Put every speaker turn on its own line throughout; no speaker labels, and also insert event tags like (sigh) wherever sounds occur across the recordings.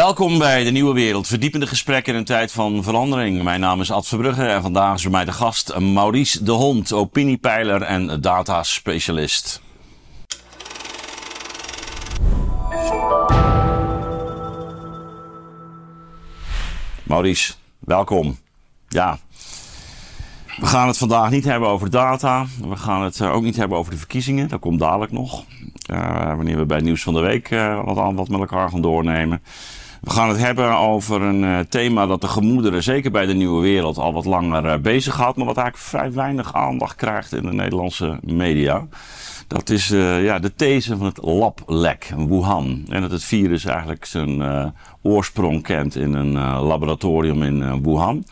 Welkom bij de Nieuwe Wereld. Verdiepende gesprekken in een tijd van verandering. Mijn naam is Ad Verbrugge en vandaag is bij mij de gast Maurice de Hond, opiniepeiler en dataspecialist. Maurice, welkom. Ja, we gaan het vandaag niet hebben over data. We gaan het eh, ook niet hebben over de verkiezingen. Dat komt dadelijk nog. Uh, wanneer we bij het nieuws van de week uh, wat, wat met elkaar gaan doornemen. We gaan het hebben over een uh, thema dat de gemoederen, zeker bij de nieuwe wereld, al wat langer bezig had. Maar wat eigenlijk vrij weinig aandacht krijgt in de Nederlandse media. Dat is ja, de these van het lablek, Wuhan. En dat het virus eigenlijk zijn oorsprong kent in een laboratorium in Wuhan.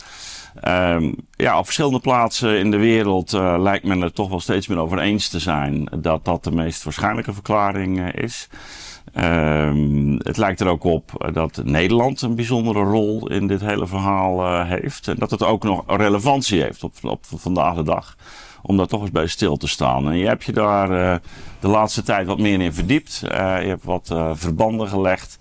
Um, ja, op verschillende plaatsen in de wereld lijkt men er toch wel steeds meer over eens te zijn dat dat de meest waarschijnlijke verklaring is. Um, het lijkt er ook op dat Nederland een bijzondere rol in dit hele verhaal uh, heeft. En dat het ook nog relevantie heeft op, op vandaag de dag. Om daar toch eens bij stil te staan. En je hebt je daar de laatste tijd wat meer in verdiept. je hebt wat verbanden gelegd.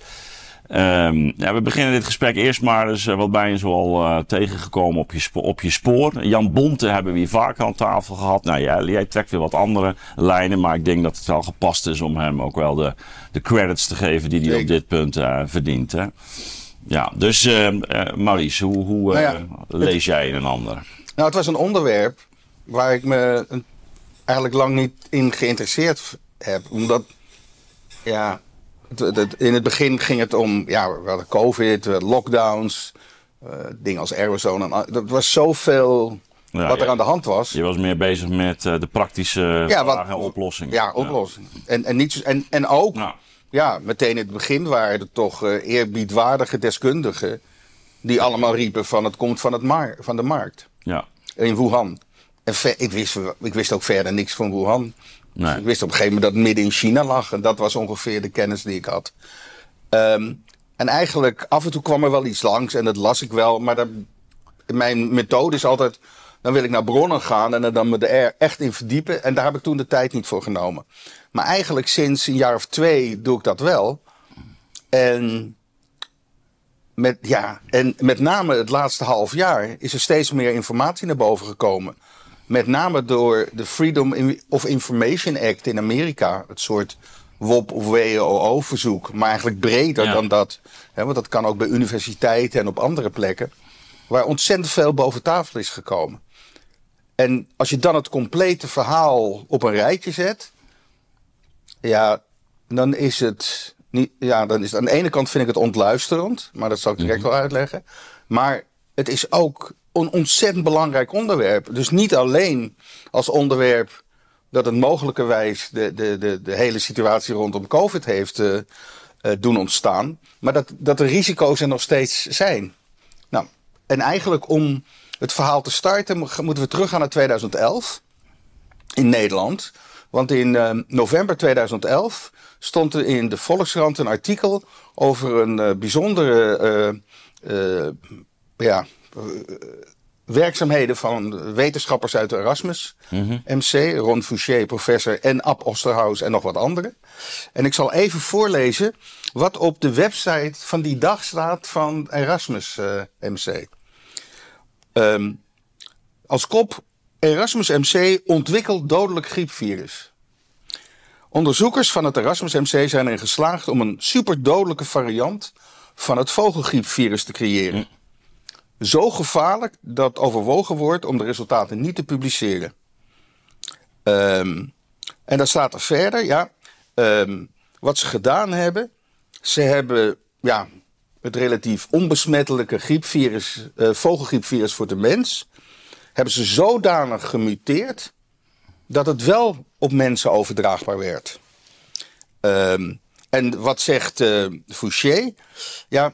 Um, ja, we beginnen dit gesprek eerst maar eens uh, wat bij je zoal uh, tegengekomen op je, spo op je spoor. Jan Bonte hebben we hier vaker aan tafel gehad. Nou ja, jij trekt weer wat andere lijnen, maar ik denk dat het wel gepast is om hem ook wel de, de credits te geven die hij op dit punt uh, verdient. Hè? Ja, dus Maurice, hoe, hoe nou ja, lees het, jij in een ander?
Nou, het was een onderwerp waar ik me eigenlijk lang niet in geïnteresseerd heb. Omdat, ja, in het begin ging het om, ja, we hadden COVID, lockdowns, uh, dingen als aerosol. En, dat was zoveel ja, wat er aan de hand was.
Je was meer bezig met uh, de praktische ja, vragen en oplossingen.
Ja, oplossingen. En, en, niet, en, en ook, ja, meteen in het begin waren er toch uh, eerbiedwaardige deskundigen... die allemaal riepen van het komt van, het mar van de markt. Ja. In Wuhan. En ik wist, ik wist ook verder niks van Wuhan. Ik wist op een gegeven moment dat het midden in China lag. En dat was ongeveer de kennis die ik had. Um, en eigenlijk, af en toe kwam er wel iets langs en dat las ik wel. Maar dat, mijn methode is altijd, dan wil ik naar bronnen gaan en dan me er echt in verdiepen. En daar heb ik toen de tijd niet voor genomen. Maar eigenlijk sinds een jaar of twee doe ik dat wel. En met, ja, en met name het laatste half jaar is er steeds meer informatie naar boven gekomen. Met name door de Freedom of Information Act in Amerika. Het soort WOP of WOO-verzoek. Maar eigenlijk breder dan dat. Hè, want dat kan ook bij universiteiten en op andere plekken. Waar ontzettend veel boven tafel is gekomen. En als je dan het complete verhaal op een rijtje zet. Ja, dan is het. Niet, ja, dan is het, aan de ene kant vind ik het ontluisterend. Maar dat zal ik direct mhm. wel uitleggen. Maar het is ook een ontzettend belangrijk onderwerp. Dus niet alleen als onderwerp dat het mogelijkerwijs de, de, de, de hele situatie rondom COVID heeft uh, uh, doen ontstaan. Maar dat, dat de risico's er nog steeds zijn. Nou, en eigenlijk om het verhaal te starten moeten we teruggaan naar 2011 in Nederland. Want in uh, november 2011 stond er in de Volkskrant een artikel over een bijzondere ja, werkzaamheden van wetenschappers uit de Erasmus mm MC, Ron Fouché, professor en Ab Osterhaus en nog wat anderen. En ik zal even voorlezen wat op de website van die dag staat van Erasmus uh, eh, MC. Um, als kop Erasmus MC ontwikkelt dodelijk griepvirus. Onderzoekers van het Erasmus MC zijn erin geslaagd om een superdodelijke variant van het vogelgriepvirus te creëren. Zo gevaarlijk dat overwogen wordt om de resultaten niet te publiceren. Um, en dan staat er verder, ja, um, wat ze gedaan hebben. Ze hebben ja, het relatief onbesmettelijke griepvirus, uh, vogelgriepvirus voor de mens, hebben ze zodanig gemuteerd dat het wel op mensen overdraagbaar werd. Um, en wat zegt uh, Fouché? Ja,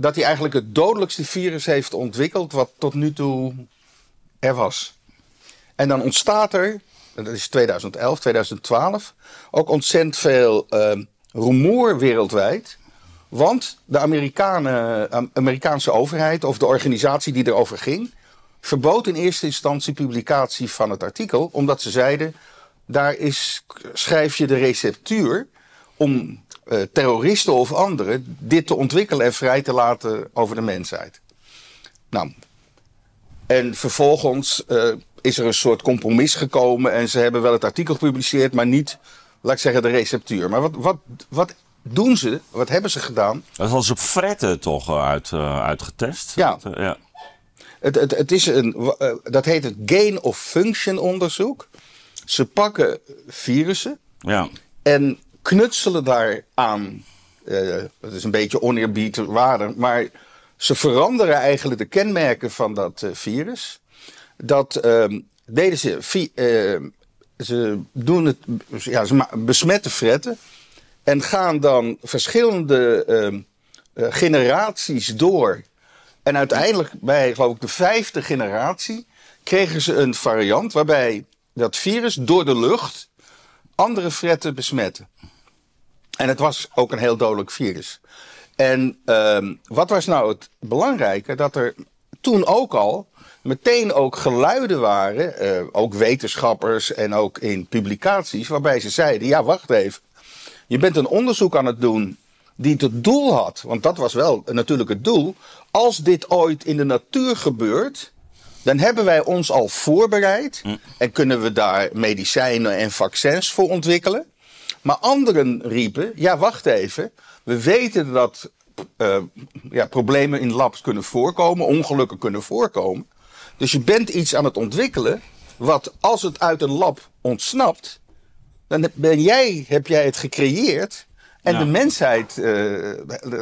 dat hij eigenlijk het dodelijkste virus heeft ontwikkeld wat tot nu toe er was. En dan ontstaat er, dat is 2011, 2012, ook ontzettend veel uh, rumoer wereldwijd. Want de Amerikanen, Amerikaanse overheid of de organisatie die erover ging, verbood in eerste instantie publicatie van het artikel, omdat ze zeiden: daar is, schrijf je de receptuur om uh, terroristen of anderen dit te ontwikkelen en vrij te laten over de mensheid. Nou, en vervolgens uh, is er een soort compromis gekomen en ze hebben wel het artikel gepubliceerd, maar niet, laat ik zeggen, de receptuur. Maar wat, wat, wat doen ze? Wat hebben ze gedaan?
Dat was op fretten toch uit, uh, uitgetest?
Ja. ja. Het, het, het is een, dat heet het gain of function onderzoek. Ze pakken virussen
ja.
en knutselen daaraan. Uh, dat is een beetje oneerbiedwaardig, maar ze veranderen eigenlijk de kenmerken van dat uh, virus. Dat uh, deden ze. Uh, ze doen het. Ja, ze besmetten fretten. En gaan dan verschillende ehm, generaties door. En uiteindelijk, bij geloof ik de vijfde generatie, kregen ze een variant waarbij dat virus door de lucht andere fretten besmetten. En het was ook een heel dodelijk virus. En uh, wat was nou het belangrijke? Dat er toen ook al meteen ook geluiden waren, uh, ook wetenschappers en ook in publicaties, waarbij ze zeiden: ja, wacht even. Je bent een onderzoek aan het doen die het doel had, want dat was wel natuurlijk het doel. Als dit ooit in de natuur gebeurt, dan hebben wij ons al voorbereid hm. en kunnen we daar medicijnen en vaccins voor ontwikkelen. Maar anderen riepen: ja, wacht even. We weten dat uh, ja, problemen in labs kunnen voorkomen, ongelukken kunnen voorkomen. Dus je bent iets aan het ontwikkelen, wat als het uit een lab ontsnapt, dan ben jij, heb jij het gecreëerd. En de mensheid uh,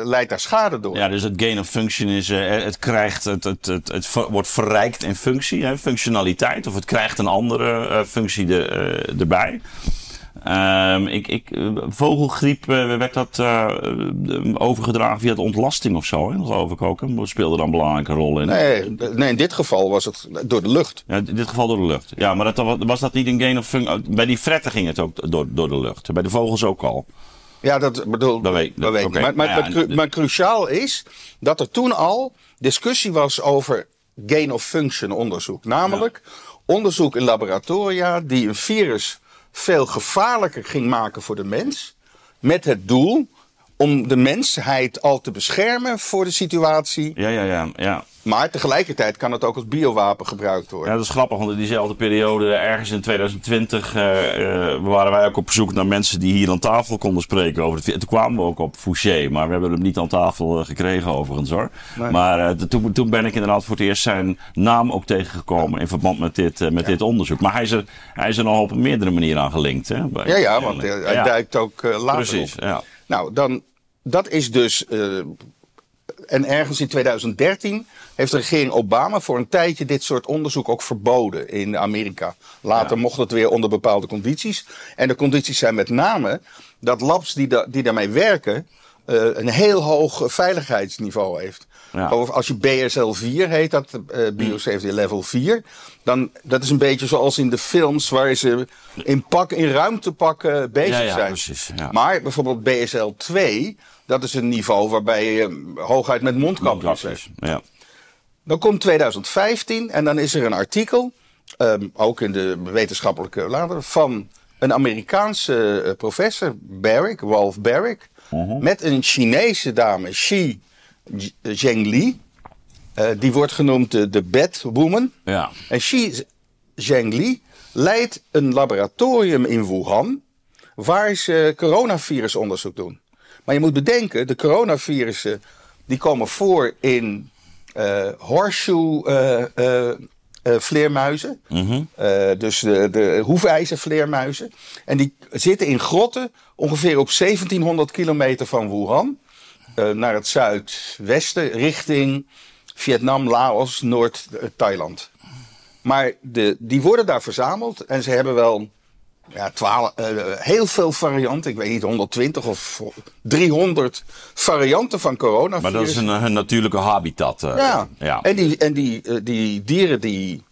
leidt daar schade door.
Ja, dus het gain of function is, uh, het krijgt, het, het, het, het, wordt verrijkt in functie, hè, functionaliteit, of het krijgt een andere functie de, erbij. Um, ik, ik, vogelgriep uh, werd dat uh, overgedragen via de ontlasting of zo, hè? geloof ik ook. Dat speelde dan een belangrijke rol in.
Nee, nee, in dit geval was het door de lucht.
Ja, in dit geval door de lucht. Ja, maar dat, was dat niet een gain of function? Bij die fretten ging het ook door, door de lucht. Bij de vogels ook al.
Ja, dat bedoel dat weet, dat, weet okay. Maar, maar, ja, maar, maar cruciaal is dat er toen al discussie was over gain of function onderzoek. Namelijk ja. onderzoek in laboratoria die een virus veel gevaarlijker ging maken voor de mens. Met het doel om de mensheid al te beschermen voor de situatie.
Ja, ja, ja. ja.
Maar tegelijkertijd kan het ook als biowapen gebruikt worden.
Ja, dat is grappig, want in diezelfde periode, ergens in 2020, uh, uh, waren wij ook op zoek naar mensen die hier aan tafel konden spreken over het. Toen kwamen we ook op Fouché, maar we hebben hem niet aan tafel uh, gekregen overigens hoor. Nee. Maar uh, toen, toen ben ik inderdaad voor het eerst zijn naam ook tegengekomen in verband met dit, met ja. dit onderzoek. Maar hij is, er, hij is er nog op meerdere manieren aan gelinkt. Hè,
ja, ja, want hij duikt ook later
Precies,
op.
ja.
Nou, dan, dat is dus en ergens in 2013 heeft de regering Obama voor een tijdje dit soort onderzoek ook verboden in Amerika. Later mocht het weer onder bepaalde condities. En de condities zijn met name dat labs die, da die daarmee werken uh, een heel hoog veiligheidsniveau heeft. Ja. Als je BSL 4 heet, dat uh, biosafety level 4, dan dat is een beetje zoals in de films waar ze in pak, in ruimtepakken bezig ja, ja, zijn. Precies, maar bijvoorbeeld BSL 2, dat is een niveau waarbij je hooguit met mondkapjes zit.
Ja.
Dan komt 2015 en dan is er een artikel, um, ook in de wetenschappelijke lader, van een Amerikaanse professor, Barrick, Wolf Barrick, uh mhm. -huh. met een Chinese dame, Xi Zhengli. Uh, die wordt genoemd de, de Batwoman.
Ja.
En Xi Zhengli leidt een laboratorium in Wuhan waar ze coronavirusonderzoek doen. Maar je moet bedenken, de coronavirussen die komen voor in uh, horseshoe uh, uh, vleermuizen.
Mm -hmm.
dus de, de hoefijzervleermuizen. En die zitten in grotten ongeveer op 1700 kilometer van Wuhan. Naar het zuidwesten richting Vietnam, Laos, Noord-Thailand. Maar de, die worden daar verzameld en ze hebben wel ja, 12, uh, heel veel varianten. Ik weet niet, 120 of 300 varianten van corona.
Maar dat is een, een natuurlijke habitat. Uh,
ja. ja. En, die, en die, uh, die dieren die,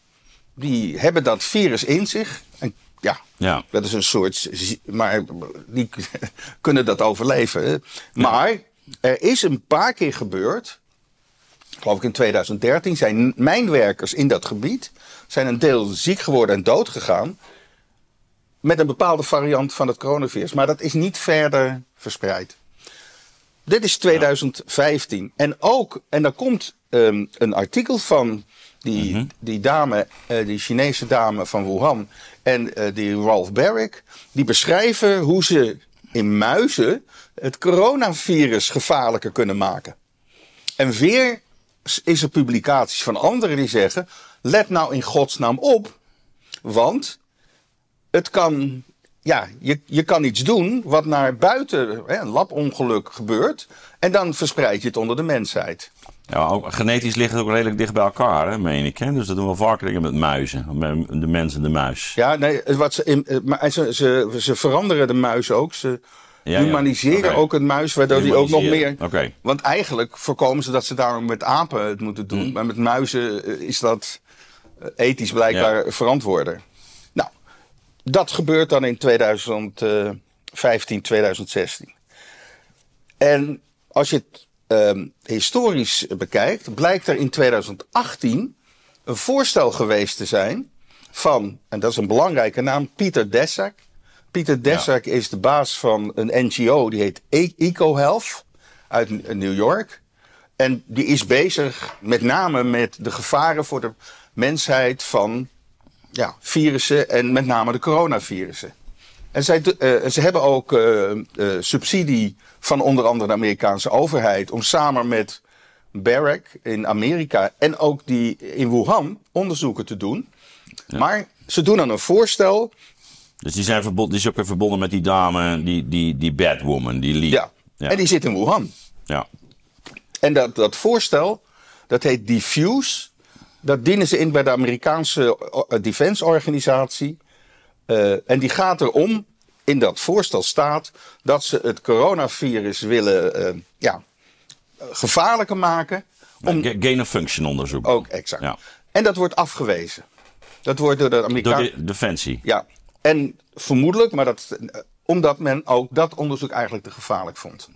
die hebben dat virus in zich. En ja,
ja,
dat is een soort. Maar die (laughs) kunnen dat overleven. Hè? Maar er is een paar keer gebeurd. Geloof ik in 2013 zijn mijnwerkers in dat gebied. Zijn een deel ziek geworden en dood gegaan met een bepaalde variant van het coronavirus. Maar dat is niet verder verspreid. Dit is 2015. En ook, en dan komt um, een artikel van die, mhm. die dame, uh, die Chinese dame van Wuhan en uh, die Ralph Barrick, die beschrijven hoe ze in muizen het coronavirus gevaarlijker kunnen maken. En weer is er publicaties van anderen die zeggen: let nou in godsnaam op, want het kan, ja, je, je kan iets doen wat naar buiten, hè, een labongeluk gebeurt, en dan verspreid je het onder de mensheid.
Ja, ook, genetisch ligt het ook redelijk dicht bij elkaar, hè, meen ik. Hè? Dus dat doen we vaker dingen met muizen. Met de mens en de muis.
Ja, nee, wat ze, in, eh, maar ze, ze, ze veranderen de muis ook. Ze humaniseren ook het muis, waardoor die ook nog meer...
Okay.
Want eigenlijk voorkomen ze dat ze daarom met apen het moeten doen. Hmm. Maar met muizen eh, is dat eh, ethisch blijkbaar verantwoorder. Nou, dat gebeurt dan in 2015, 2016. En als je het Ehm, historisch bekijkt, blijkt er in 2018 een voorstel geweest te zijn van, en dat is een belangrijke naam, Pieter Deszak. Pieter Deszak is de baas van een NGO die heet e- EcoHealth uit New York. En die is bezig met name met de gevaren voor de mensheid van ja, virussen en met name de coronavirussen. En zij, uh, ze hebben ook uh, uh, subsidie van onder andere de Amerikaanse overheid om samen met Barrack in Amerika en ook die in Wuhan onderzoeken te doen. Maar ze doen dan een voorstel.
Dus die, zijn verbonden, die is ook weer verbonden met die dame, die, die, die Batwoman, die Lee.
Ja. ja. en die zit in Wuhan.
Ja.
En dat, dat voorstel, dat heet Diffuse. Dat dienen ze in bij de Amerikaanse Defense Organisatie. Uh, en die gaat erom, in dat voorstel staat, dat ze het coronavirus willen uh, ja, gevaarlijker maken.
Om... Gain of function onderzoek.
Ook, exact. Ja. En dat wordt afgewezen. Dat wordt door de Amerikaanse...
Door de Defensie.
Ja. En vermoedelijk, maar dat, uh, omdat men ook dat onderzoek eigenlijk te gevaarlijk vond.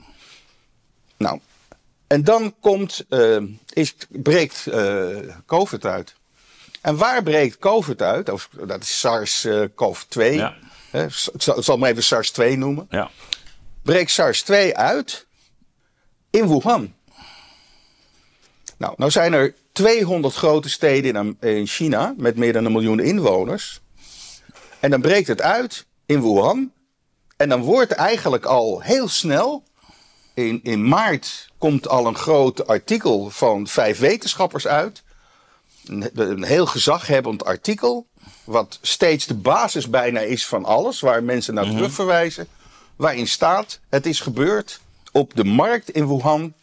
Nou, en dan komt, uh, is, breekt COVID uit. En waar breekt COVID uit? Of, dat is SARS-CoV-2. Ja. Ik zal, zal maar even SARS-2 noemen.
Ja.
Breekt SARS-2 uit in Wuhan. Nou, nou zijn er 200 grote steden in, China met meer dan een miljoen inwoners. En dan breekt het uit in Wuhan. En dan wordt eigenlijk al heel snel, in, in maart komt al een groot artikel van vijf wetenschappers uit een heel gezaghebbend artikel. Wat steeds de basis bijna is van alles, waar mensen naar mm terug verwijzen. Waarin staat: het is gebeurd op de markt in Wuhan.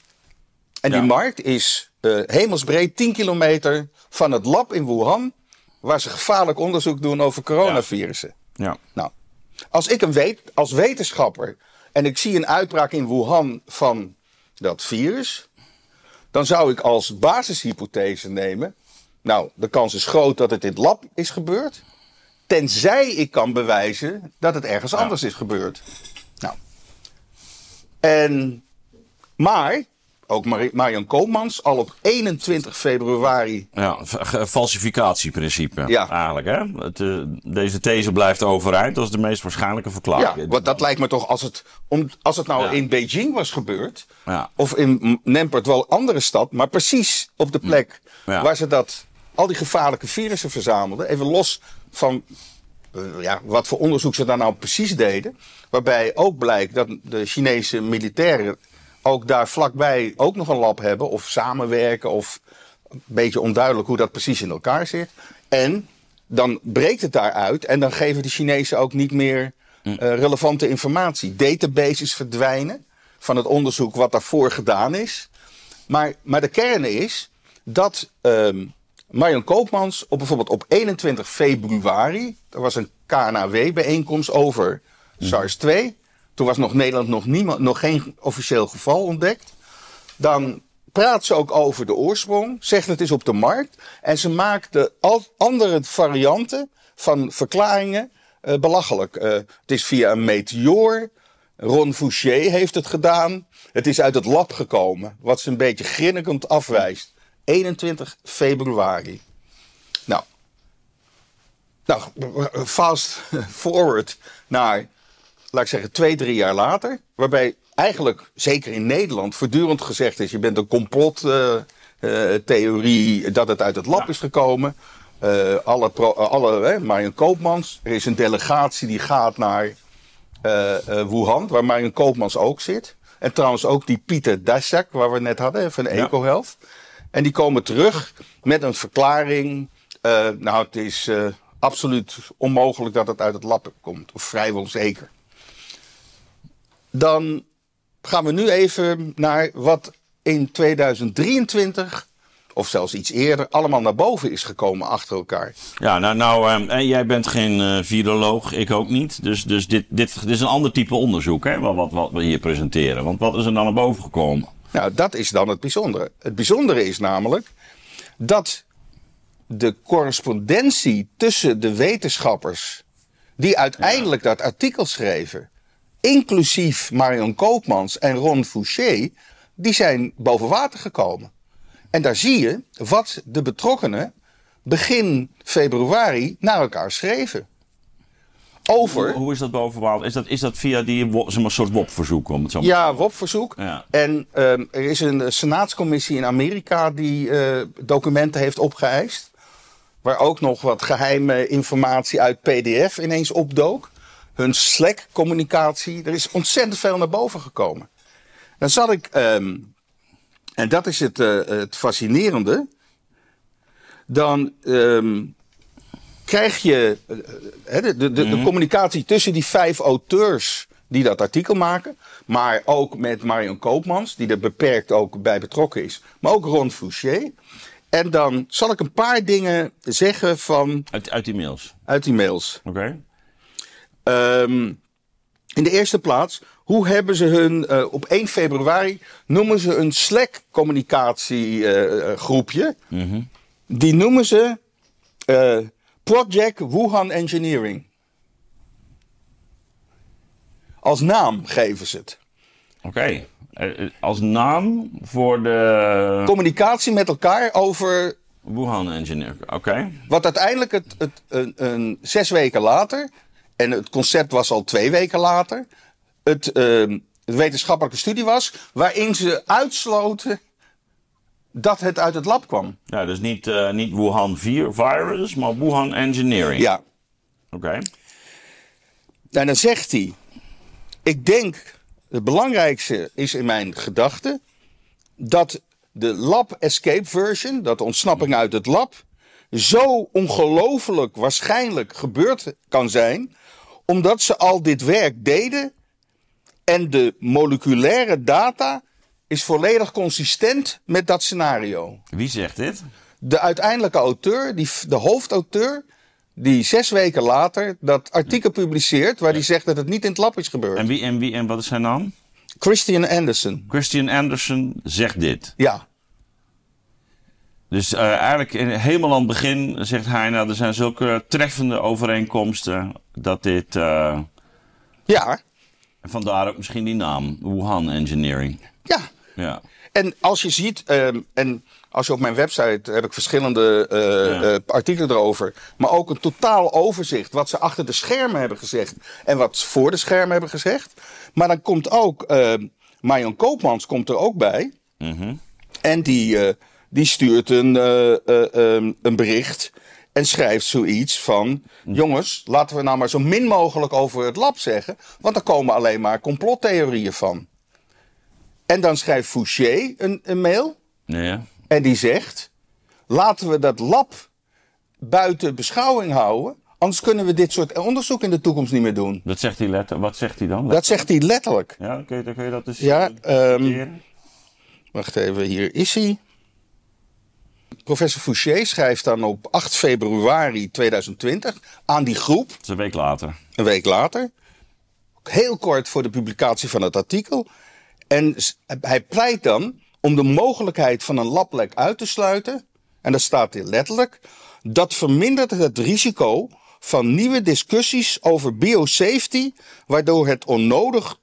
En die markt is uh, hemelsbreed 10 kilometer van het lab in Wuhan. Waar ze gevaarlijk onderzoek doen over coronavirussen.
Ja.
Nou, als ik een weet, als wetenschapper en ik zie een uitbraak in Wuhan van dat virus, dan zou ik als basishypothese nemen nou, de kans is groot dat het in het lab is gebeurd. Tenzij ik kan bewijzen dat het ergens anders is gebeurd. Nou. En, maar, ook Marian Koopmans, al op 21 februari.
Ja, falsificatieprincipe ja. eigenlijk. Hè? Het, uh, deze these blijft overeind. Dat is de meest waarschijnlijke verklaring.
Ja, want dat lijkt me toch, als het, om, als het nou in Beijing was gebeurd. Ja. Of in Nempert, wel andere stad. Maar precies op de plek waar ze dat al die gevaarlijke virussen verzamelden. Even los van uh, ja, wat voor onderzoek ze daar nou precies deden. Waarbij ook blijkt dat de Chinese militairen ook daar vlakbij ook nog een lab hebben. Of samenwerken of een beetje onduidelijk hoe dat precies in elkaar zit. En dan breekt het daaruit en dan geven de Chinezen ook niet meer uh, relevante informatie. Databases verdwijnen van het onderzoek wat daarvoor gedaan is. Maar, maar de kern is dat um, Marion Koopmans op bijvoorbeeld op 21 februari, er was een KNAW-bijeenkomst over SARS-2. Toen was nog Nederland nog, niemand, nog geen officieel geval ontdekt. Dan praat ze ook over de oorsprong, zegt het is op de markt. En ze maakt de andere varianten van verklaringen uh, belachelijk. Uh, het is via een meteoor. Ron Fouché heeft het gedaan. Het is uit het lab gekomen, wat ze een beetje grinnikend afwijst. 21 februari. Nou, nou, fast forward naar, laat ik zeggen, twee, drie jaar later. Waarbij eigenlijk, zeker in Nederland, voortdurend gezegd is: je bent een complottheorie uh, dat het uit het lab is gekomen. Uh, alle, pro, alle hè, Marion Koopmans. Er is een delegatie die gaat naar Wuhan, waar Marion Koopmans ook zit. En trouwens ook die Pieter Dassak, waar we net hadden, van EcoHealth. Ja. En die komen terug met een verklaring. nou, het is absoluut onmogelijk dat het uit het lab komt. Of vrijwel zeker. Dan gaan we nu even naar wat in 2023 of zelfs iets eerder, allemaal naar boven is gekomen achter elkaar.
Ja, nou, nou uh, jij bent geen uh, viroloog, ik ook niet. Dus, dus dit, dit, dit is een ander type onderzoek, hè, wat, wat, wat we hier presenteren. Want wat is er dan naar boven gekomen?
Nou, dat is dan het bijzondere. Het bijzondere is namelijk dat de correspondentie tussen de wetenschappers die uiteindelijk dat artikel schreven, inclusief Marion Koopmans en Ron Fouché, die zijn boven water gekomen. En daar zie je wat de betrokkenen begin februari naar elkaar schreven.
Over. Hoe, is dat boven water? Is dat, is dat via die een soort WOP-verzoek? Om het zo
ja, WOP-verzoek. Ja. En um, er is een senaatscommissie in Amerika die uh, documenten heeft opgeëist. Waar ook nog wat geheime informatie uit PDF ineens opdook. Hun Slack-communicatie. Er is ontzettend veel naar boven gekomen. Dan zat ik, um, en dat is het, uh, het fascinerende. Dan um, krijg je uh, de, de, de, mm communicatie tussen die vijf auteurs die dat artikel maken. Maar ook met Marion Koopmans, die er beperkt ook bij betrokken is. Maar ook Ron Fouché. En dan zal ik een paar dingen zeggen van.
Uit, uit die mails.
Uit die mails.
Oké.
Okay. Um, in de eerste plaats, hoe hebben ze hun. Uh, op 1 februari noemen ze een Slack-communicatiegroepje. Uh, mm -hmm. Die noemen ze uh, Project Wuhan Engineering. Als naam geven ze het.
Oké. Okay. Eh, eh, als naam voor de.
Communicatie met elkaar over.
Wuhan Engineer, oké.
Wat uiteindelijk het, het, een, een, zes weken later, en het concept was al twee weken later, het, uh, wetenschappelijke studie was, waarin ze uitsloten dat het uit het lab kwam.
Ja, dus niet, uh, niet Wuhan virus, maar Wuhan Engineering.
Ja.
Oké. Okay.
En dan zegt hij: Ik denk het belangrijkste is in mijn gedachte dat de lab escape version, dat de ontsnapping uit het lab, zo ongelooflijk waarschijnlijk gebeurd kan zijn, omdat ze al dit werk deden en de moleculaire data is volledig consistent met dat scenario.
Wie zegt dit?
De uiteindelijke auteur, die, de hoofdauteur, die zes weken later dat artikel publiceert waar hij zegt dat het niet in het lab is gebeurd.
En wie en wie en wat is zijn naam?
Christian Anderson.
Christian Anderson zegt dit.
Ja.
Dus uh, eigenlijk in, helemaal aan het begin zegt hij, nou er zijn zulke treffende overeenkomsten dat dit. Uh,
ja.
En vandaar ook misschien die naam, Wuhan Engineering.
Ja.
Ja.
En als je ziet, um, en als je op mijn website heb ik verschillende uh, ja. uh, artikelen erover. Maar ook een totaal overzicht. Wat ze achter de schermen hebben gezegd. En wat ze voor de schermen hebben gezegd. Maar dan komt ook. Uh, Marion Koopmans komt er ook bij.
Mm -hmm.
En die, die stuurt een, um, een bericht. En schrijft zoiets van: Jongens, laten we nou maar zo min mogelijk over het lab zeggen. Want er komen alleen maar complottheorieën van. En dan schrijft Fouché een, een mail.
Ja.
En die zegt: laten we dat lab buiten beschouwing houden. Anders kunnen we dit soort onderzoek in de toekomst niet meer doen.
Dat zegt hij letter, wat zegt hij dan?
Dat zegt hij letterlijk.
Ja, kun je, dan kun je dat dus.
Ja, um, wacht even, hier is hij. Professor Fouché schrijft dan op 8 februari 2020 aan die groep. Dat
is een week later.
Een week later. Heel kort voor de publicatie van het artikel. En hij pleit dan om de mogelijkheid van een lablek uit te sluiten. En dat staat hier letterlijk. Dat vermindert het risico van nieuwe discussies over biosafety, waardoor het onnodig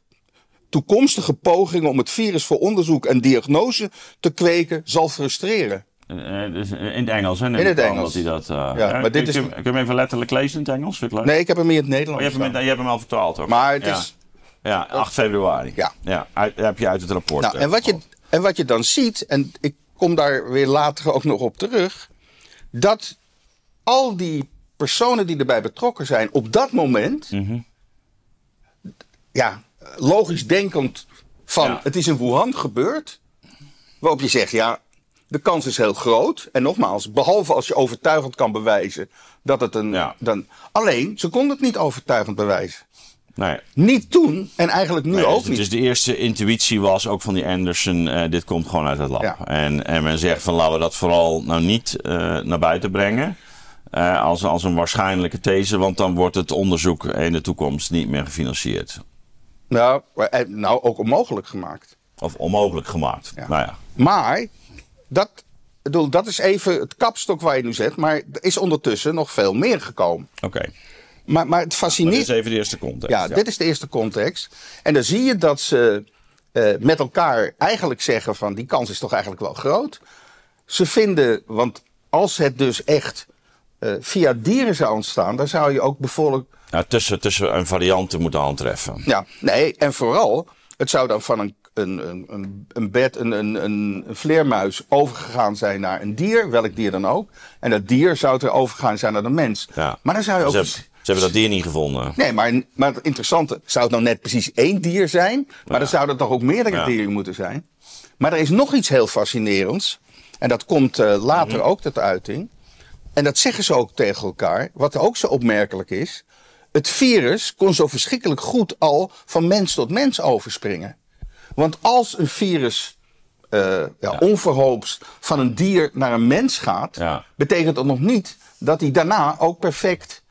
toekomstige pogingen om het virus voor onderzoek en diagnose te kweken zal frustreren.
Uh, dus in het Engels, hè?
In het Engels.
Hij dat, uh,
ja, maar dit is...
Kun je hem even letterlijk lezen in het Engels?
Nee, ik heb hem in het Nederlands.
Oh, je, hebt hem, je hebt hem al vertaald ook.
Maar het is...
Ja, 8 februari. Ja. ja uit, heb je uit het rapport.
Nou, en, wat je, en wat je dan ziet, en ik kom daar weer later ook nog op terug, dat al die personen die erbij betrokken zijn op dat moment, mhm. ja, logisch denkend van het is in Wuhan gebeurd, waarop je zegt, ja, de kans is heel groot. En nogmaals, behalve als je overtuigend kan bewijzen dat het een. Ja. Dan, alleen, ze konden het niet overtuigend bewijzen. Nee. Niet toen en eigenlijk nu ook dus, niet.
Dus de eerste intuïtie was ook van die Anderson: uh, dit komt gewoon uit het lab. En, en men zegt van laten we dat vooral nou niet uh, naar buiten brengen. Uh, als, als een waarschijnlijke these, want dan wordt het onderzoek in de toekomst niet meer gefinancierd.
Nou, nou ook onmogelijk gemaakt.
Of onmogelijk gemaakt. Nou ja.
Maar dat, bedoel, dat is even het kapstok waar je nu zet. Maar er is ondertussen nog veel meer gekomen.
Oké.
Maar, maar het fascineert.
dit is even de eerste context.
Ja, dit is de eerste context. En dan zie je dat ze uh, met elkaar eigenlijk zeggen: van die kans is toch eigenlijk wel groot. Ze vinden, want als het dus echt uh, via dieren zou ontstaan, dan zou je ook bijvoorbeeld.
Ja, tussen, tussen een variant moeten aantreffen.
Ja, nee, en vooral, het zou dan van een een, een, een bed, een, een, een vleermuis overgegaan zijn naar een dier, welk dier dan ook. En dat dier zou er overgegaan zijn naar de mens. Ja. Maar dan zou je ook.
Ze hebben dat dier niet gevonden.
Nee, maar, maar het interessante, zou het nou net precies één dier zijn? Maar dan zouden toch ook meerdere dieren moeten zijn? Maar er is nog iets heel fascinerends. En dat komt uh, later mhm. ook tot uiting. En dat zeggen ze ook tegen elkaar. Wat ook zo opmerkelijk is. Het virus kon zo verschrikkelijk goed al van mens tot mens overspringen. Want als een virus uh, ja, onverhoops van een dier naar een mens gaat, betekent dat nog niet dat hij daarna ook perfect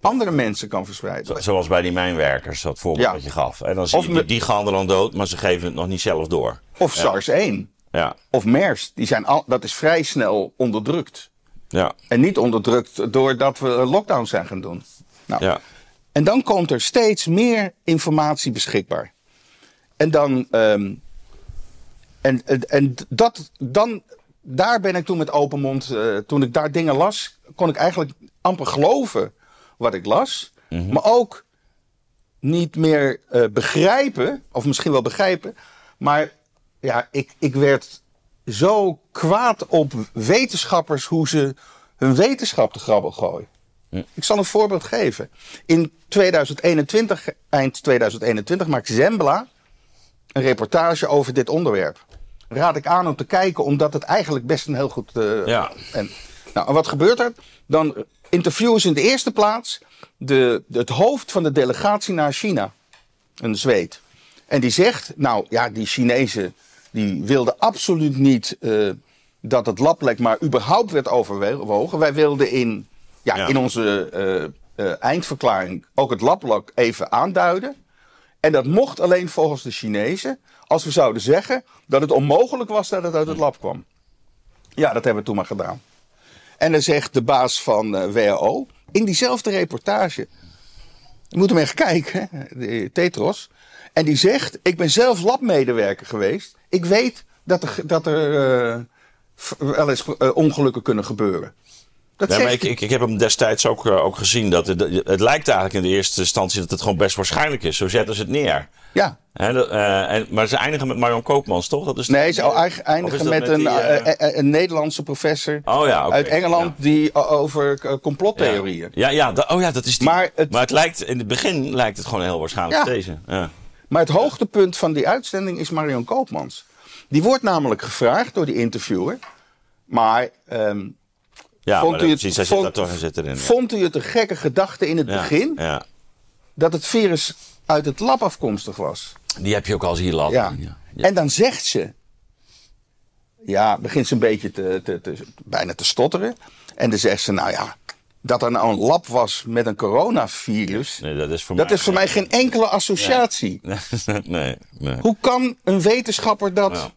andere mensen kan verspreiden.
Zoals bij die mijnwerkers, dat voorbeeld dat je gaf. En dan zie je, die gaan er dan dood, maar ze geven het nog niet zelf door.
Of SARS-1. Ja. Of MERS. Die zijn al, dat is vrij snel onderdrukt. Ja. En niet onderdrukt doordat we lockdown zijn gaan doen. Nou, ja. En dan komt er steeds meer informatie beschikbaar. En dan. Um, en, en dat, dan, daar ben ik toen met open mond. Uh, toen ik daar dingen las, kon ik eigenlijk amper geloven wat ik las. Mm Maar ook niet meer uh, begrijpen, of misschien wel begrijpen. Maar ja, ik, ik werd zo kwaad op wetenschappers hoe ze hun wetenschap te grabbel gooien. Ik zal een voorbeeld geven. In 2021, eind 2021, maakt Zembla een reportage over dit onderwerp. Raad ik aan om te kijken, omdat het eigenlijk best een heel goed. Uh, ja. En, nou, en wat gebeurt er? Dan interviewen ze in de eerste plaats de, het hoofd van de delegatie naar China, een Zweed. En die zegt, nou ja, die Chinezen die wilden absoluut niet uh, dat het lablek maar überhaupt werd overwogen. Wij wilden in, ja, in onze uh, eindverklaring ook het lablek even aanduiden. En dat mocht alleen volgens de Chinezen als we zouden zeggen dat het onmogelijk was dat het uit het lab kwam. Ja, dat hebben we toen maar gedaan. En dan zegt de baas van eh, WHO in diezelfde reportage. Je moet hem even kijken, de Tetros. En die zegt: Ik ben zelf labmedewerker geweest. Ik weet dat er, dat er uh, wel eens uh, ongelukken kunnen gebeuren.
Dat maar ik, ik, ik, heb hem destijds ook, uh, ook gezien. Dat het, het, lijkt eigenlijk in de eerste instantie dat het gewoon best waarschijnlijk is. Zo zetten ze het neer.
Ja.
uh, en, maar ze eindigen met Marion Koopmans, toch?
Dat is nee, ze eindigen met, een, uh, een, Nederlandse professor oh, ja, okay. uit Engeland die over complottheorieën.
Ja, ja, ja oh ja, dat is die. Maar het, maar het lijkt, in het begin lijkt het gewoon heel waarschijnlijk deze. Ja.
Maar het hoogtepunt van die uitzending is Marion Koopmans. Die wordt namelijk gevraagd door die interviewer. Maar um,
ja, vond u het, precies, vond, zit toch, zit erin.
Vond u het een gekke gedachte in het begin? Ja. Dat het virus uit het lab afkomstig was.
Die heb je ook al eens hier laten
ja. ja. En dan zegt ze... Ja, begint ze een beetje te, te, te, bijna te stotteren. En dan zegt ze, nou ja, dat er nou een lab was met een coronavirus. Nee, dat is voor, dat mij, is voor mij geen enkele associatie.
Nee, (laughs) nee, nee,
Hoe kan een wetenschapper dat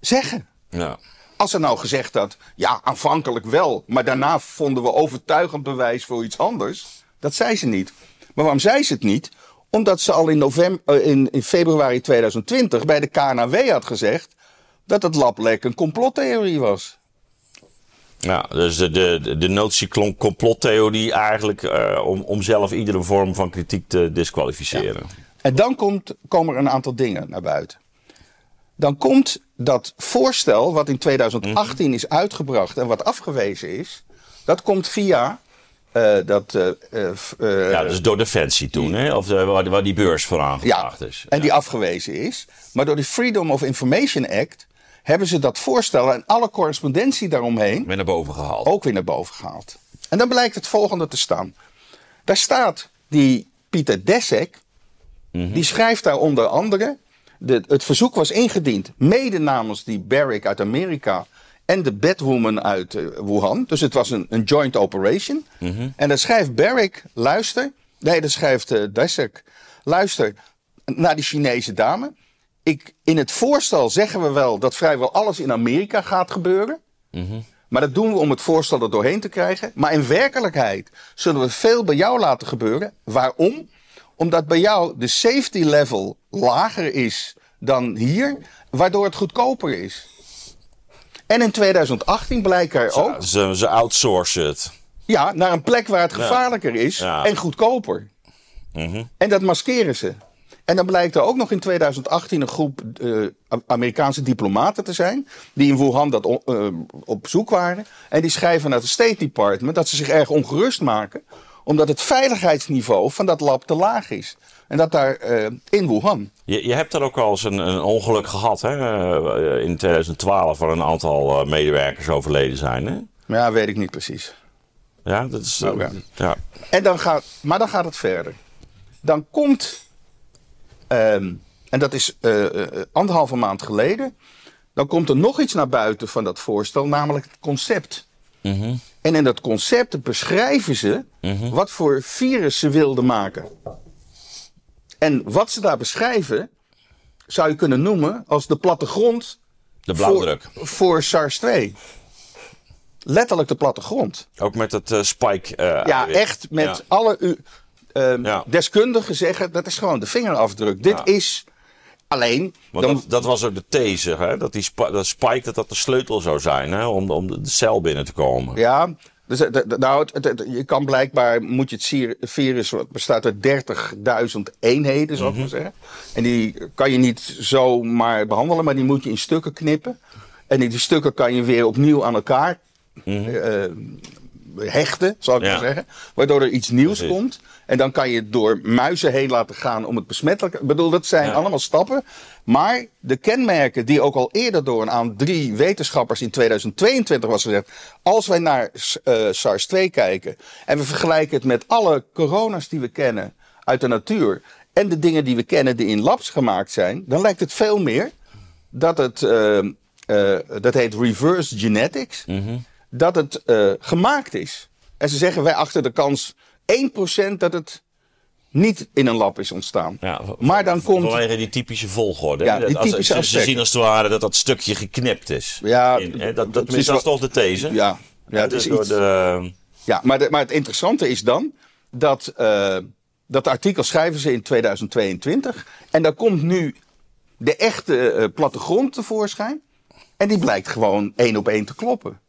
zeggen? Ja. Als ze nou gezegd had, ja, aanvankelijk wel, maar daarna vonden we overtuigend bewijs voor iets anders. Dat zei ze niet. Maar waarom zei ze het niet? Omdat ze al in, november, eh, in, in februari 2020 bij de KNW had gezegd dat het lablek een complottheorie was.
Ja, dus de, de, de notie complottheorie eigenlijk uh, om, om zelf iedere vorm van kritiek te disqualificeren.
En dan komt, komen er een aantal dingen naar buiten. Dan komt dat voorstel wat in 2018 is uitgebracht en wat afgewezen is, dat komt via uh, dat,
uh, ja, dus door Defensie toen, hè? of waar, waar, die beurs voor aangevraagd
ja, is. En die afgewezen is. Maar door de Freedom of Information Act hebben ze dat voorstel en alle correspondentie daaromheen.
Weer naar boven gehaald.
Ook weer naar boven gehaald. En dan blijkt het volgende te staan. Daar staat die Pieter Dessek, mhm. die schrijft daar onder andere. De, het verzoek was ingediend, mede namens die Barrick uit Amerika en de Batwoman uit uh, Wuhan. Dus het was een, een joint operation. Mhm. En dan schrijft Barrick, luister. Nee, dan schrijft uh, Dessek, luister naar die Chinese dame. Ik, in het voorstel zeggen we wel dat vrijwel alles in Amerika gaat gebeuren. Mm maar dat doen we om het voorstel er doorheen te krijgen. Maar in werkelijkheid zullen we veel bij jou laten gebeuren. Waarom? Omdat bij jou de safety level lager is dan hier, waardoor het goedkoper is. En in 2018 blijkt er ook.
Ze, ze outsourcen het.
Ja, naar een plek waar het gevaarlijker is en goedkoper. Mhm. En dat maskeren ze. En dan blijkt er ook nog in 2018 een groep uh, Amerikaanse diplomaten te zijn. Die in Wuhan dat uh, op zoek waren. En die schrijven naar het State Department dat ze zich erg ongerust maken. Omdat het veiligheidsniveau van dat lab te laag is. En dat daar uh, in Wuhan.
Je, je hebt er ook al eens een, een ongeluk gehad hè? in 2012 waar een aantal medewerkers overleden zijn. Hè?
Ja, weet ik niet precies.
Ja, dat is. Ja.
ja. En dan gaat, maar dan gaat het verder. Dan komt Ehm, en dat is uh, anderhalve maand geleden. Dan komt er nog iets naar buiten van dat voorstel, namelijk het concept. Mhm. En in dat concept beschrijven ze mhm. wat voor virus ze wilden maken. En wat ze daar beschrijven, zou je kunnen noemen als de plattegrond.
De blauwdruk.
Voor, voor SARS-2. Letterlijk de plattegrond.
Ook met het uh, spike.
ja, echt met alle. Um, Deskundigen zeggen dat is gewoon de vingerafdruk. Dit is alleen.
Dan... Dat, dat, was ook de these, hè? dat die dat spike dat dat de sleutel zou zijn hè? Om, om de cel binnen te komen.
Ja, dus, eh, nou, je kan blijkbaar, moet je het virus, bestaat uit 30.000 eenheden, zou ik maar mhm. zeggen. En die kan je niet zomaar behandelen, maar die moet je in stukken knippen. En die, stukken kan je weer opnieuw aan elkaar mm hechten, zal ik maar zeggen. Waardoor er iets nieuws komt. En dan kan je het door muizen heen laten gaan om het besmettelijk. Ik bedoel, dat zijn allemaal stappen. Maar de kenmerken die ook al eerder door een aan drie wetenschappers in 2022 was gezegd. Als wij naar uh, SARS-2 kijken en we vergelijken het met alle corona's die we kennen uit de natuur. En de dingen die we kennen die in labs gemaakt zijn. Dan lijkt het veel meer dat het, uh, uh, dat heet reverse genetics. Mm dat het uh, gemaakt is. En ze zeggen wij achter de kans 1% dat het niet in een lab is ontstaan. Ja, maar dan komt.
Vanwege die typische volgorde. Ja, die typische als, ze, zien als het ware dat dat stukje geknipt is.
Ja,
in, hè, dat, dat, is toch de these.
Ja, ja, het is iets, de, ja maar, de, maar het interessante is dan dat. Uh, dat artikel schrijven ze in 2022. En daar komt nu de echte uh, plattegrond tevoorschijn. En die blijkt gewoon één op één te kloppen.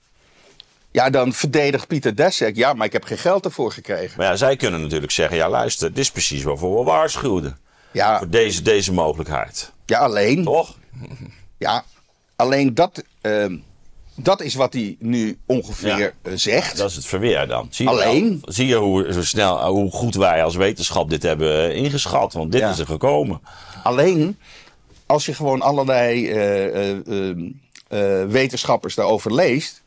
Ja, dan verdedigt Pieter Dessek. Ja, maar ik heb geen geld ervoor gekregen.
Maar ja, zij kunnen natuurlijk zeggen: ja, luister, dit is precies waarvoor we waarschuwden. Ja. Voor deze, deze mogelijkheid.
Ja, alleen.
Toch?
Ja, alleen dat. Uh, dat is wat hij nu ongeveer eh, zegt.
dat is het verweer dan. Zie je
Alleen.
zie je hoe, zo snel, hoe goed wij als wetenschap dit hebben ingeschat? Want dit is er gekomen.
Alleen, als je gewoon allerlei uh, wetenschappers daarover leest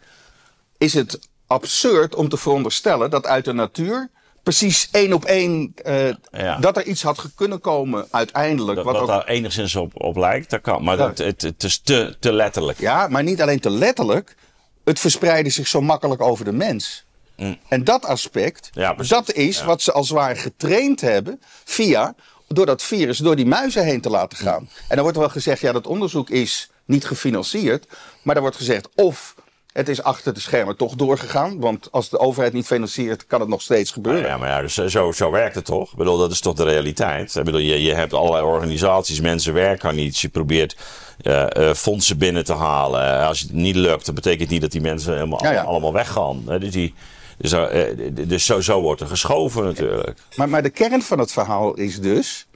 is het absurd om te veronderstellen dat uit de natuur precies één op één uh, dat er iets had kunnen komen uiteindelijk.
Dat, wat, ook, daar enigszins op, op lijkt, dat kan. Maar dat, het, het is te, te letterlijk.
Ja, maar niet alleen te letterlijk. Het verspreidde zich zo makkelijk over de mens. Mm. En dat aspect, ja, dat is wat ze als het ware getraind hebben via, door dat virus, door die muizen heen te laten gaan. Mm. En dan wordt wel gezegd, ja, dat onderzoek is niet gefinancierd. Maar er wordt gezegd, of het is achter de schermen toch doorgegaan. Want als de overheid niet financiert, kan het nog steeds gebeuren.
Ja, maar ja, dus zo, zo werkt het toch? Ik bedoel, dat is toch de realiteit? Ik bedoel, je, je hebt allerlei organisaties, mensen werken aan iets. Je probeert uh, uh, fondsen binnen te halen. Als het niet lukt, dat betekent niet dat die mensen helemaal, allemaal weggaan. Dus, die, dus, uh, dus zo, zo wordt er geschoven natuurlijk.
Maar, maar de kern van het verhaal is dus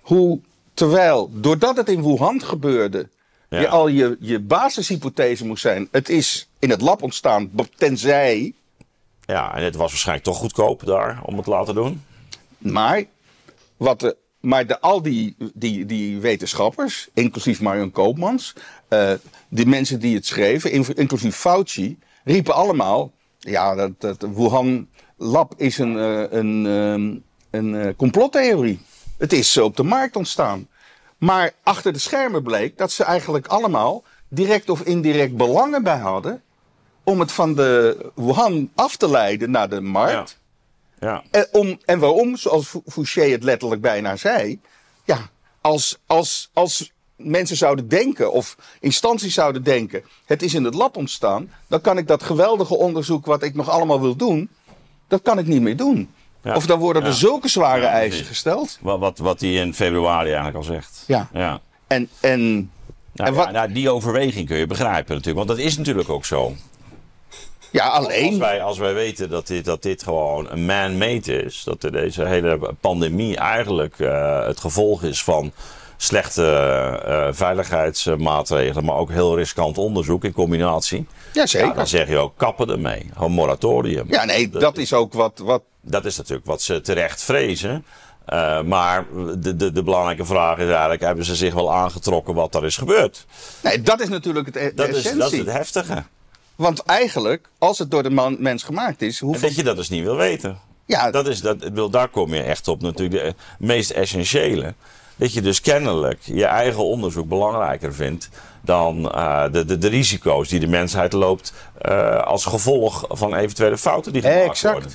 hoe, terwijl, doordat het in Wuhan gebeurde, je al je, je basishypothese moest zijn: het is in het lab ontstaan, tenzij.
Ja, en het was waarschijnlijk toch goedkoop daar om het te laten doen.
Maar, wat de, maar de, al die, die, die wetenschappers, inclusief Marion Koopmans, uh, die mensen die het schreven, inclusief Fauci, riepen allemaal: ja, dat, dat Wuhan Lab is een, uh, een, uh, een uh, complottheorie. Het is op de markt ontstaan. Maar achter de schermen bleek dat ze eigenlijk allemaal direct of indirect belangen bij hadden. om het van de Wuhan af te leiden naar de markt. Ja. ja. En, om, en waarom, zoals Fouché het letterlijk bijna zei. Ja, als, als, als mensen zouden denken, of instanties zouden denken. het is in het lab ontstaan. dan kan ik dat geweldige onderzoek wat ik nog allemaal wil doen. dat kan ik niet meer doen. Of dan worden er zulke zware eisen gesteld.
Wat, wat, wat hij in februari eigenlijk al zegt.
Ja. ja. En, en,
nou, en wat... nou, die overweging kun je begrijpen natuurlijk. Want dat is natuurlijk ook zo.
Ja, alleen.
Als wij, als wij weten dat dit, dat dit gewoon een man-made is. Dat deze hele pandemie eigenlijk uh, het gevolg is van slechte uh, veiligheidsmaatregelen, maar ook heel riskant onderzoek in combinatie.
Ja, zeker.
dan zeg je ook kappen ermee. Een moratorium.
Ja, nee, dat, is ook wat, wat.
Dat is natuurlijk wat ze terecht vrezen. Uh, maar de, de, de, belangrijke vraag is eigenlijk: hebben ze zich wel aangetrokken wat er is gebeurd?
Nee, dat is natuurlijk het e-
dat Is, dat is het heftige.
Want eigenlijk, als het door de man, mens gemaakt is.
Hoeveel... dat je dat dus niet wil weten. Ja. Dat is, dat, daar kom je echt op, natuurlijk. De meest essentiële dat je dus kennelijk je eigen onderzoek belangrijker vindt dan uh, de, de, de, risico's die de mensheid loopt uh, als gevolg van eventuele fouten die gemaakt exact. worden.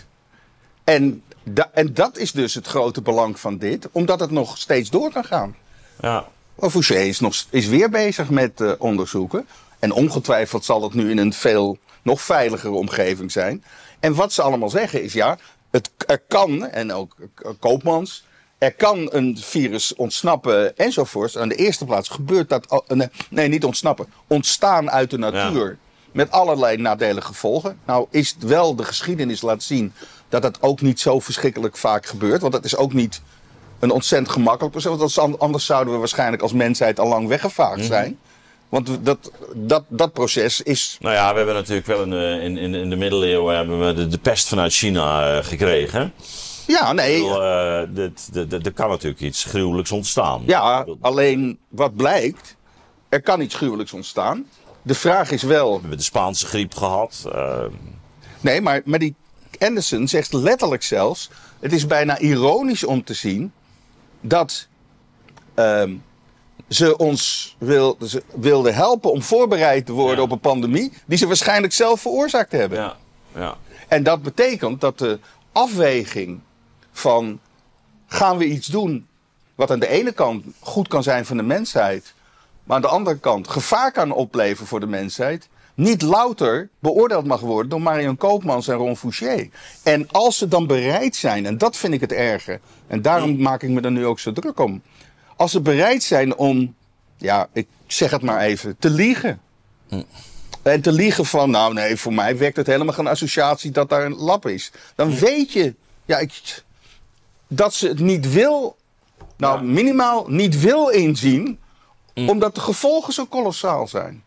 En, da en dat is dus het grote belang van dit, omdat het nog steeds door kan gaan.
Ja.
Fouché is, nog, is weer bezig met uh, onderzoeken. En ongetwijfeld zal het nu in een veel nog veiligere omgeving zijn. En wat ze allemaal zeggen is ja, het, er kan, en ook Koopmans, er kan een virus ontsnappen enzovoorts. Aan de eerste plaats gebeurt dat. Nee, niet ontsnappen. Ontstaan uit de natuur. Met allerlei nadelige gevolgen. Nou, is het wel de geschiedenis laat zien dat dat ook niet zo verschrikkelijk vaak gebeurt. Want dat is ook niet een ontzettend gemakkelijk proces. Want anders zouden we waarschijnlijk als mensheid al lang weggevaagd mhm. zijn. Want dat, dat, dat proces is.
Nou ja, we hebben natuurlijk wel in, in, in de middeleeuwen hebben we de, de pest vanuit China uh, gekregen.
Ja, nee.
Uh, er kan natuurlijk iets gruwelijks ontstaan.
Ja, alleen wat blijkt, er kan iets gruwelijks ontstaan. De vraag is wel. We
hebben de Spaanse griep gehad. Uh...
Nee, maar, maar die Anderson zegt letterlijk zelfs: het is bijna ironisch om te zien dat. Uh, ze ons wil, ze wilden helpen om voorbereid te worden op een pandemie die ze waarschijnlijk zelf veroorzaakt hebben.
Ja. Ja.
En dat betekent dat de afweging van gaan we iets doen wat aan de ene kant goed kan zijn voor de mensheid, maar aan de andere kant gevaar kan opleveren voor de mensheid, niet louter beoordeeld mag worden door Marion Koopmans en Ron Fouché. En als ze dan bereid zijn, en dat vind ik het erge, en daarom maak ik me er nu ook zo druk om. Als ze bereid zijn om, ja, ik zeg het maar even, te liegen. En te liegen van, nou nee, voor mij werkt het helemaal geen associatie dat daar een lab is. Dan weet je, ja, ik, dat ze het niet wil, nou minimaal niet wil inzien, mm. omdat de gevolgen zo kolossaal zijn.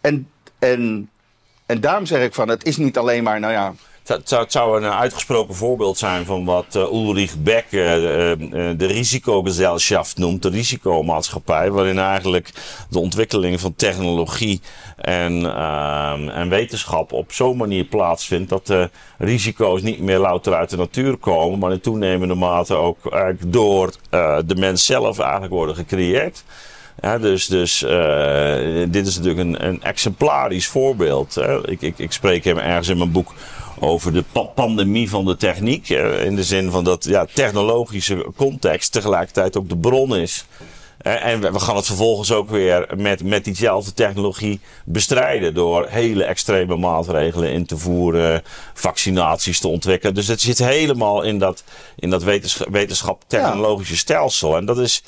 En, en, en daarom zeg ik van, het is niet alleen maar, nou ja,
het zou, een uitgesproken voorbeeld zijn van wat uh, Ulrich Beck uh, de risicogezelschap noemt, de risicomaatschappij, waarin eigenlijk de ontwikkeling van technologie en, ehm, en wetenschap op zo'n manier plaatsvindt dat de risico's niet meer louter uit de natuur komen, maar in toenemende mate ook door de mens zelf eigenlijk worden gecreëerd. Dus dus dit is natuurlijk een, een exemplarisch voorbeeld. Hè. Ik, ik, ik spreek hem ergens in mijn boek over de pandemie van de techniek. Eh, in de zin van dat ja, technologische context tegelijkertijd ook de bron is. Eh, en we gaan het vervolgens ook weer met, met diezelfde technologie bestrijden. Door hele extreme maatregelen in te voeren, vaccinaties te ontwikkelen. Dus het zit helemaal in dat, in dat wetenschap, wetenschap technologische stelsel. En dat is.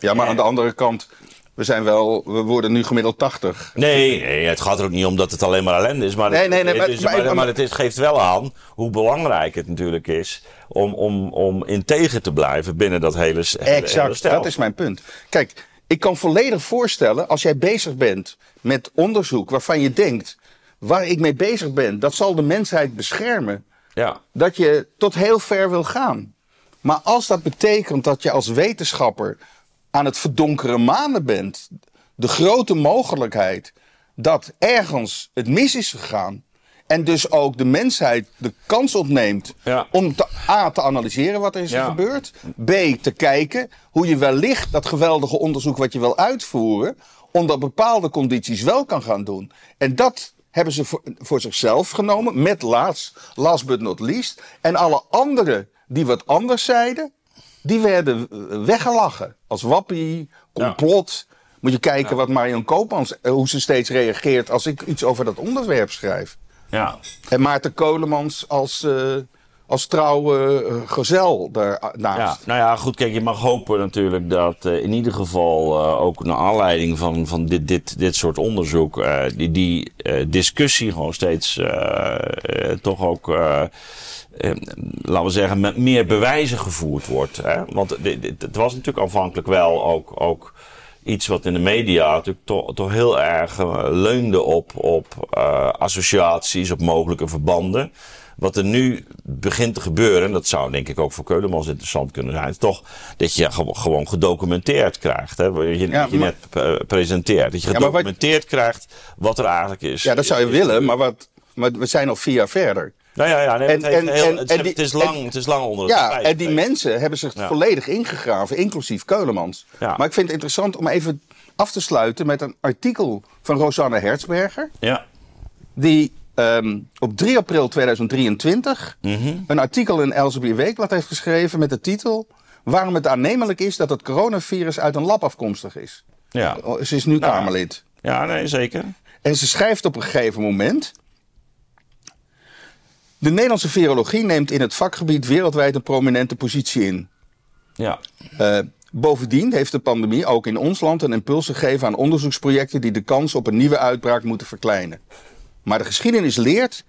Ja, maar aan de andere kant We zijn wel, we worden nu gemiddeld 80.
Nee, nee, het gaat er ook niet om dat het alleen maar ellende is. Maar, nee, nee, nee, het, maar, maar, het is, geeft wel aan hoe belangrijk het natuurlijk is om, om, om integer te blijven binnen dat hele, hele
Exact, dat is mijn punt. Kijk, ik kan volledig voorstellen als jij bezig bent met onderzoek waarvan je denkt, waar ik mee bezig ben, dat zal de mensheid beschermen. Ja. Dat je tot heel ver wil gaan. Maar als dat betekent dat je als wetenschapper aan het verdonkeren manen bent, de grote mogelijkheid dat ergens het mis is gegaan. En dus ook de mensheid de kans opneemt om te, A te analyseren wat er is gebeurd. B te kijken hoe je wellicht dat geweldige onderzoek wat je wil uitvoeren. onder bepaalde condities wel kan gaan doen. En dat hebben ze voor, voor zichzelf genomen. Met last, last but not least. En alle anderen die wat anders zeiden die werden weggelachen. Als wappie, complot. Moet je kijken wat Marion Koopmans, eh, hoe ze steeds reageert als ik iets over dat onderwerp schrijf. Ja. En Maarten Kolemans als, uh, als trouwe uh, gezel daarnaast.
Ja, nou ja, goed, kijk, je mag hopen natuurlijk dat in ieder geval ook naar aanleiding van, van dit, dit, dit soort onderzoek, die, die discussie gewoon steeds toch ook eh, laten we zeggen, met meer bewijzen gevoerd wordt. Hè? Want het was natuurlijk aanvankelijk wel ook, ook iets wat in de media natuurlijk toch, toch heel erg leunde op, op associaties, op mogelijke verbanden. Wat er nu begint te gebeuren, en dat zou denk ik ook voor Keulemans interessant kunnen zijn, is toch dat je gewoon gedocumenteerd krijgt. Hè? Wat je, je net presenteert. Dat je gedocumenteerd krijgt wat er eigenlijk is.
Ja, dat zou je willen, maar, wat, maar we zijn al vier jaar verder.
Nou ja, ja nee, en, het, heel, het, het, is lang, het is lang onder het
Ja, en die mensen hebben zich volledig ingegraven, inclusief Keulemans. Maar ik vind het interessant om even af te sluiten met een artikel van Rosanne Hertzberger. Ja. Die um, op 3 april 2023 mm een artikel in Elsevier Weekblad heeft geschreven met de titel... Waarom het aannemelijk is dat het coronavirus uit een lab afkomstig is. Ja. Ze is nu nou, Kamerlid.
Ja, nee, zeker.
En ze schrijft op een gegeven moment... De Nederlandse virologie neemt in het vakgebied wereldwijd een prominente positie in. Ja. Uh, bovendien heeft de pandemie ook in ons land een impuls gegeven aan onderzoeksprojecten die de kans op een nieuwe uitbraak moeten verkleinen. Maar de geschiedenis leert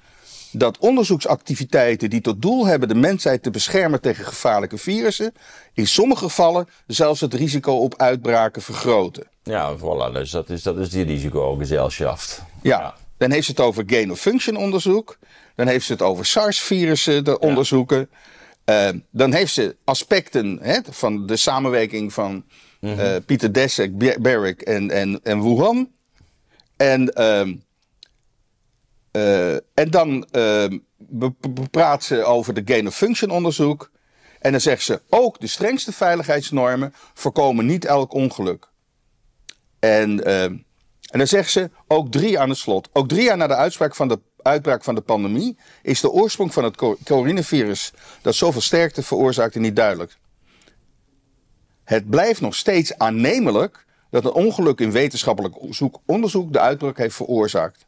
dat onderzoeksactiviteiten die tot doel hebben de mensheid te beschermen tegen gevaarlijke virussen, in sommige gevallen zelfs het risico op uitbraken vergroten.
Ja, voilà, dus dat is, dat is die risicogezelschap.
Ja. ja. Dan heeft ze het over gain-of-function onderzoek. Dan heeft ze het over SARS-virussen onderzoeken. Uh, dan heeft ze aspecten hè, van de samenwerking van mm uh, Pieter Deszek, Barrick en, en, en Wuhan. En, uh, en dan ehm, praat ze over de gain-of-function onderzoek. En dan zegt ze ook de strengste veiligheidsnormen voorkomen niet elk ongeluk. En, ehm, en dan zegt ze ook drie aan het slot. Ook drie jaar na de van de uitbraak van de pandemie is de oorsprong van het coronavirus dat zoveel sterkte veroorzaakte niet duidelijk. Het blijft nog steeds aannemelijk dat een ongeluk in wetenschappelijk onderzoek de uitbraak heeft veroorzaakt.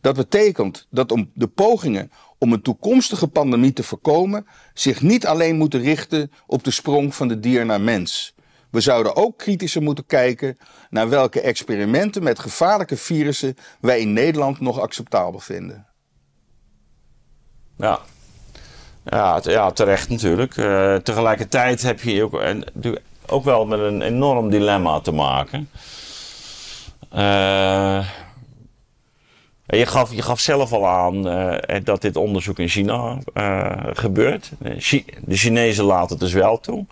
Dat betekent dat om de pogingen om een toekomstige pandemie te voorkomen zich niet alleen moeten richten op de sprong van de dier naar mens. We zouden ook kritischer moeten kijken naar welke experimenten met gevaarlijke virussen wij in Nederland nog acceptabel vinden.
Ja. Ja, ja terecht natuurlijk. Uh, tegelijkertijd heb je ook, en, ook wel met een enorm dilemma te maken. Uh, je, gaf, je gaf zelf al aan uh, dat dit onderzoek in China gebeurt. De Chinezen laten het dus wel toe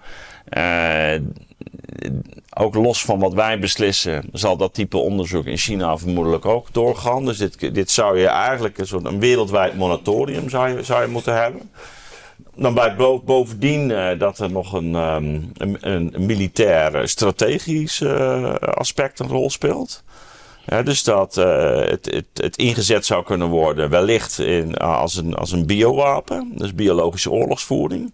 ook los van wat wij beslissen, zal dat type onderzoek in China vermoedelijk ook doorgaan. Dus dit, dit zou je eigenlijk een soort een wereldwijd moratorium zou je, zou je moeten hebben. Dan bij bovendien uh, dat er nog een, um, een, militair strategisch aspect een rol speelt. Ja, dus dat uh, het, het, het, ingezet zou kunnen worden, wellicht in, als, een, als een biowapen, dus biologische oorlogsvoering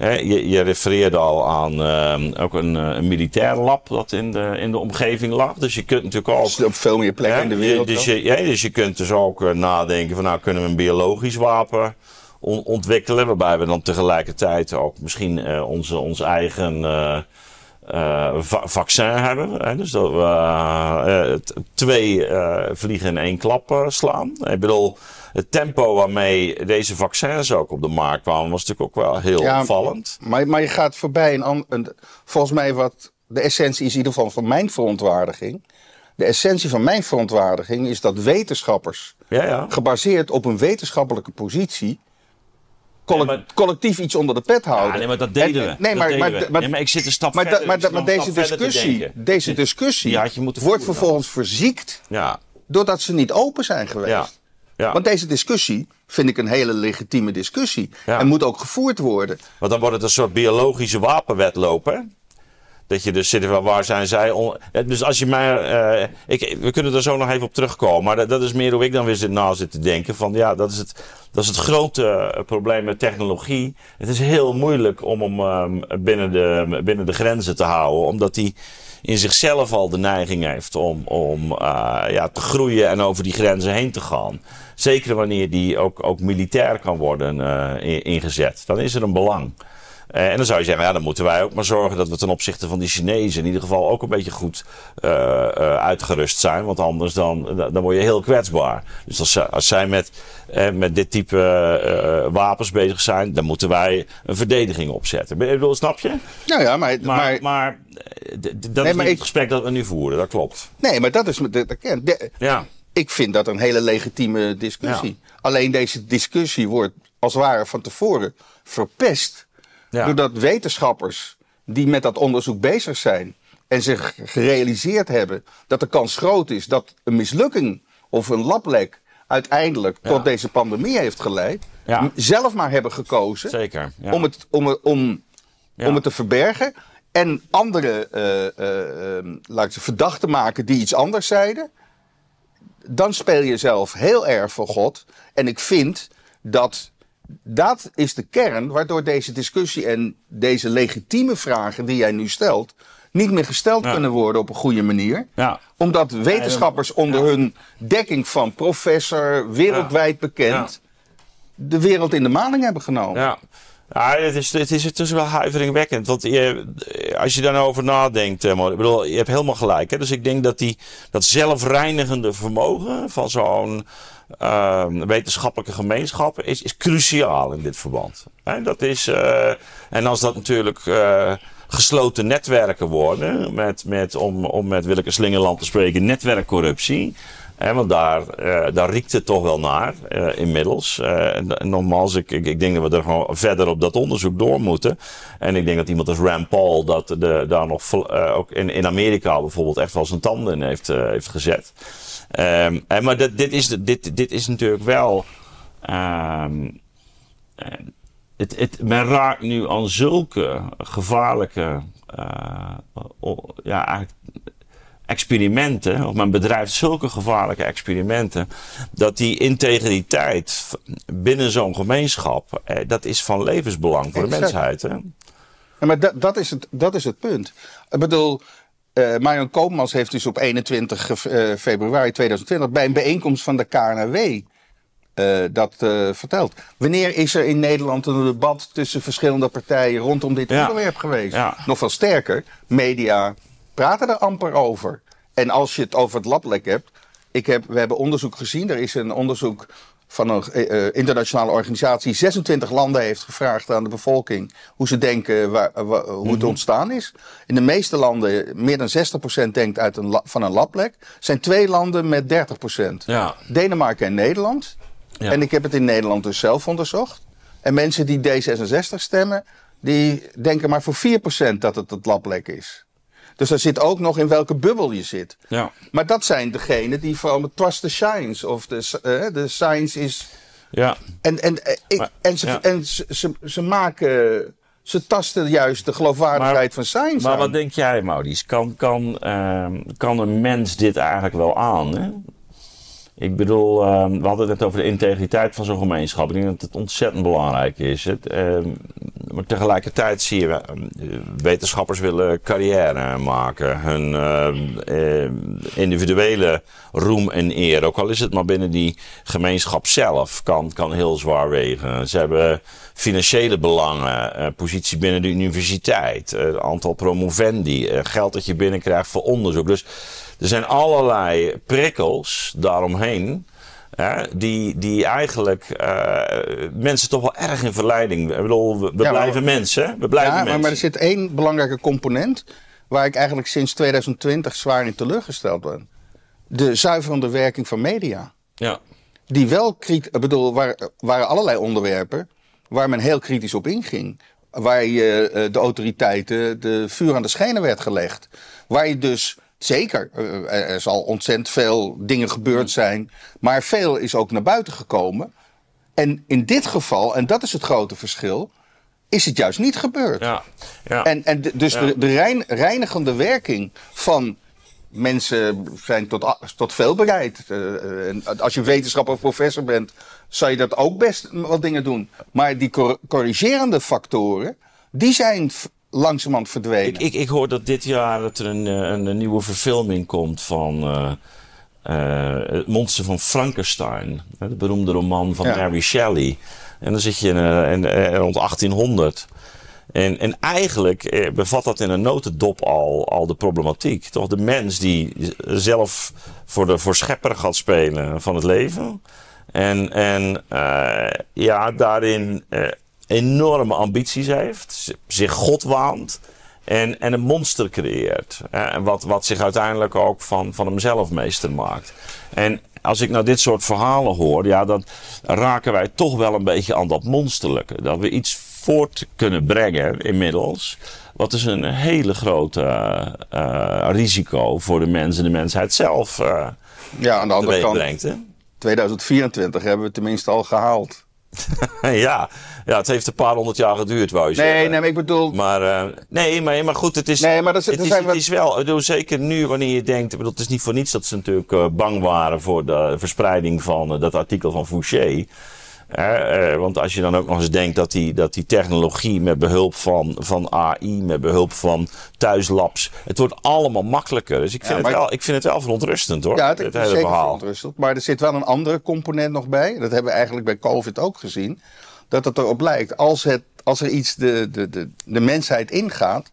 je, je, refereerde al aan uh, ook een, eh, een, militair lab dat in de, in de omgeving lag. Dus je kunt natuurlijk ook.
op veel meer plekken in de wereld.
Dus je, ja, dus je kunt dus ook uh, nadenken van nou kunnen we een biologisch wapen on ontwikkelen. Waarbij we dan tegelijkertijd ook misschien uh, onze, onze eigen uh, vaccin hebben. Hè? Dus dat we twee vliegen in één klap slaan. Ik bedoel, het tempo waarmee deze vaccins ook op de markt kwamen, was natuurlijk ook wel heel ja, opvallend.
Maar, maar je gaat voorbij een, een, volgens mij wat de essentie is in ieder geval van mijn verontwaardiging. De essentie van mijn verontwaardiging is dat wetenschappers, ja, ja. gebaseerd op een wetenschappelijke positie, collectief iets onder de pet houden. Ja,
nee, maar dat deden we. Nee, maar, maar, maar, nee, maar ik zit een stap
maar,
verder.
Maar, maar, maar deze discussie, deze discussie wordt vervolgens verziekt ja. doordat ze niet open zijn geweest. Ja. Ja. Want deze discussie vind ik een hele legitieme discussie. En moet ook gevoerd worden.
Want dan wordt het een soort biologische wapenwetloop, hè? Dat je dus zit van waar zijn zij. Dus als je mij. Uh, ik, we kunnen er zo nog even op terugkomen. Maar dat, is meer hoe ik dan weer zit na zit te denken. Van ja, dat is het, dat is het grote eh, probleem met technologie. Het is heel moeilijk om hem um, binnen, de, binnen de grenzen te houden. Omdat die in zichzelf al de neiging heeft om, om uh, ja, te groeien en over die grenzen heen te gaan. Zeker wanneer die ook, ook militair kan worden ingezet. Dan is er een belang. Uh, en dan zou je zeggen, ja, dan moeten wij ook maar zorgen dat we ten opzichte van die Chinezen in ieder geval ook een beetje goed uh, uh, uitgerust zijn. Want anders dan, dan word je heel kwetsbaar. Dus als, als zij met, met dit type wapens bezig zijn, dan moeten wij een verdediging opzetten. Ik bedoel, snap je?
Nou ja, maar...
Maar, maar, maar dat nee, is het gesprek dat we nu voeren, dat klopt.
Nee, maar dat is... De, de, de, ja. Ik vind dat een hele legitieme discussie. Alleen deze discussie wordt als het ware van tevoren verpest Doordat wetenschappers die met dat onderzoek bezig zijn en zich gerealiseerd hebben dat de kans groot is dat een mislukking of een lablek uiteindelijk tot deze pandemie heeft geleid, zelf maar hebben gekozen
Zeker,
om, het, om, om, om het te verbergen. En andere uh, uh, laat ik ze verdachten maken die iets anders zeiden. Dan speel je zelf heel erg voor God. En ik vind dat dat is de kern waardoor deze discussie en deze legitieme vragen die jij nu stelt, niet meer gesteld kunnen worden op een goede manier. Ja. Omdat wetenschappers onder hun dekking van professor, wereldwijd bekend, de wereld in de maling hebben genomen.
Ja. Ja, het is, het is, het is wel huiveringwekkend. Want je, als je daarover nadenkt, eh, ik bedoel, je hebt helemaal gelijk. Hè? Dus ik denk dat die, dat zelfreinigende vermogen van zo'n uh, wetenschappelijke gemeenschap is, is cruciaal in dit verband. En, dat is, uh, en als dat natuurlijk uh, gesloten netwerken worden, met, met, om, om met Willeke Slingerland te spreken, netwerkcorruptie. Want daar, uh, daar riekt het toch wel naar inmiddels. Uh, en, nogmaals, ik, ik, denk dat we er gewoon verder op dat onderzoek door moeten. En ik denk dat iemand als Rand Paul dat de, daar nog ook in, in Amerika bijvoorbeeld echt wel zijn tanden in heeft gezet. Um, maar dit, dit, is, dit, dit is natuurlijk wel. Um, het, het, men raakt nu aan zulke gevaarlijke. Uh, ja, experimenten, of men bedrijft zulke gevaarlijke experimenten, dat die integriteit binnen zo'n gemeenschap, eh, dat is van levensbelang voor de mensheid. Hè?
Ja, maar dat, dat, is het, dat is het punt. Ik bedoel, uh, Marion Koopmans heeft dus op 21 uh, februari 2020 bij een bijeenkomst van de KNW uh, dat verteld. Wanneer is er in Nederland een debat tussen verschillende partijen rondom dit ja. onderwerp geweest? Ja. Nog veel sterker, media praten er amper over. En als je het over het lablek hebt, ik heb, we hebben onderzoek gezien. Er is een onderzoek van een uh, internationale organisatie 26 landen heeft gevraagd aan de bevolking hoe ze denken waar, hoe het mhm. ontstaan is. In de meeste landen, meer dan 60% denkt uit een van een lablek. zijn twee landen met 30%. Ja. Denemarken en Nederland. Ja. En ik heb het in Nederland dus zelf onderzocht. En mensen die D66 stemmen, die denken maar voor 4% dat het het lablek is. Dus daar zit ook nog in welke bubbel je zit. Ja. Maar dat zijn degenen die van trust the science. Of de, uh, de science is... Ja. En, en, eh, ik, en, ze, en ze, ze, ze, maken... Ze tasten juist de geloofwaardigheid van science
Maar wat denk jij, Maurice? Kan, kan, uh, kan een mens dit eigenlijk wel aan? Hè? Ik bedoel, ehm, we hadden het net over de integriteit van zo'n gemeenschap. Ik denk dat het ontzettend belangrijk is. Het, ehm, maar tegelijkertijd zie je, ehm, wetenschappers willen carrière maken. Hun individuele roem en eer, ook al is het maar binnen die gemeenschap zelf, kan, kan heel zwaar wegen. Ze hebben financiële belangen, uh, positie binnen de universiteit, aantal promovendi, geld dat je binnenkrijgt voor onderzoek. Dus er zijn allerlei prikkels daaromheen. die, die eigenlijk mensen toch wel erg in verleiding. Ik bedoel, we, blijven mensen. We blijven
ja,
mensen.
Maar, maar er zit één belangrijke component. waar ik eigenlijk sinds 2020 zwaar in teleurgesteld ben: de zuiverende werking van media.
Ja.
Die wel kritisch. Ik bedoel, waar, waren allerlei onderwerpen waar men heel kritisch op inging. Waar je uh, de autoriteiten de vuur aan de schenen werd gelegd. Waar je dus Zeker, uh, er zal ontzettend veel dingen gebeurd zijn. Maar veel is ook naar buiten gekomen. En in dit geval, en dat is het grote verschil, is het juist niet gebeurd.
Ja, ja.
En, en dus de, de rein, reinigende werking van mensen zijn tot, tot veel bereid. Uh, als je wetenschapper of professor bent, zou je dat ook best wat dingen doen. Maar die corrigerende factoren, die zijn langzamerhand verdwenen.
Ik, ik, ik hoor dat dit jaar dat er een, eh, een, een nieuwe verfilming komt van uh, uh, Het Monster van Frankenstein. De beroemde roman van Mary Shelley. En dan zit je in, in, rond 1800. En, en eigenlijk bevat dat in een notendop al, al de problematiek. Toch de mens die zelf voor de voor schepper gaat spelen van het leven. En, en uh, ja, daarin enorme ambities heeft, zich God waant en, en een monster creëert. En wat, wat zich uiteindelijk ook van, van hemzelf meester maakt. En als ik nou dit soort verhalen hoor, ja, dan raken wij toch wel een beetje aan dat monsterlijke. Dat we iets voort kunnen brengen inmiddels. Wat is een hele grote uh, risico voor de mensen en de mensheid zelf uh,
ja, aan de andere kant,
brengt. Hè?
2024 hebben we tenminste al gehaald. (laughs)
ja. ja, het heeft een paar honderd jaar geduurd, wou je
nee,
zeggen.
Nee, maar ik bedoel...
Maar, uh, nee, maar, maar goed, het is,
nee, maar dat,
het, is, het is wel... Bedoel, zeker nu, wanneer je denkt... Bedoel, het is niet voor niets dat ze natuurlijk uh, bang waren... voor de verspreiding van uh, dat artikel van Fouché. Uh, want als je dan ook nog eens denkt dat die, dat die technologie met behulp van, van AI, met behulp van thuislabs, het wordt allemaal makkelijker. Dus ik vind, het, wel, ik vind het wel verontrustend hoor.
Ja, het, het is zeker verhaal. verontrustend. Maar er zit wel een andere component nog bij. Dat hebben we eigenlijk bij COVID ook gezien. Dat het erop lijkt, als, het, als er iets de, de, de, de mensheid ingaat,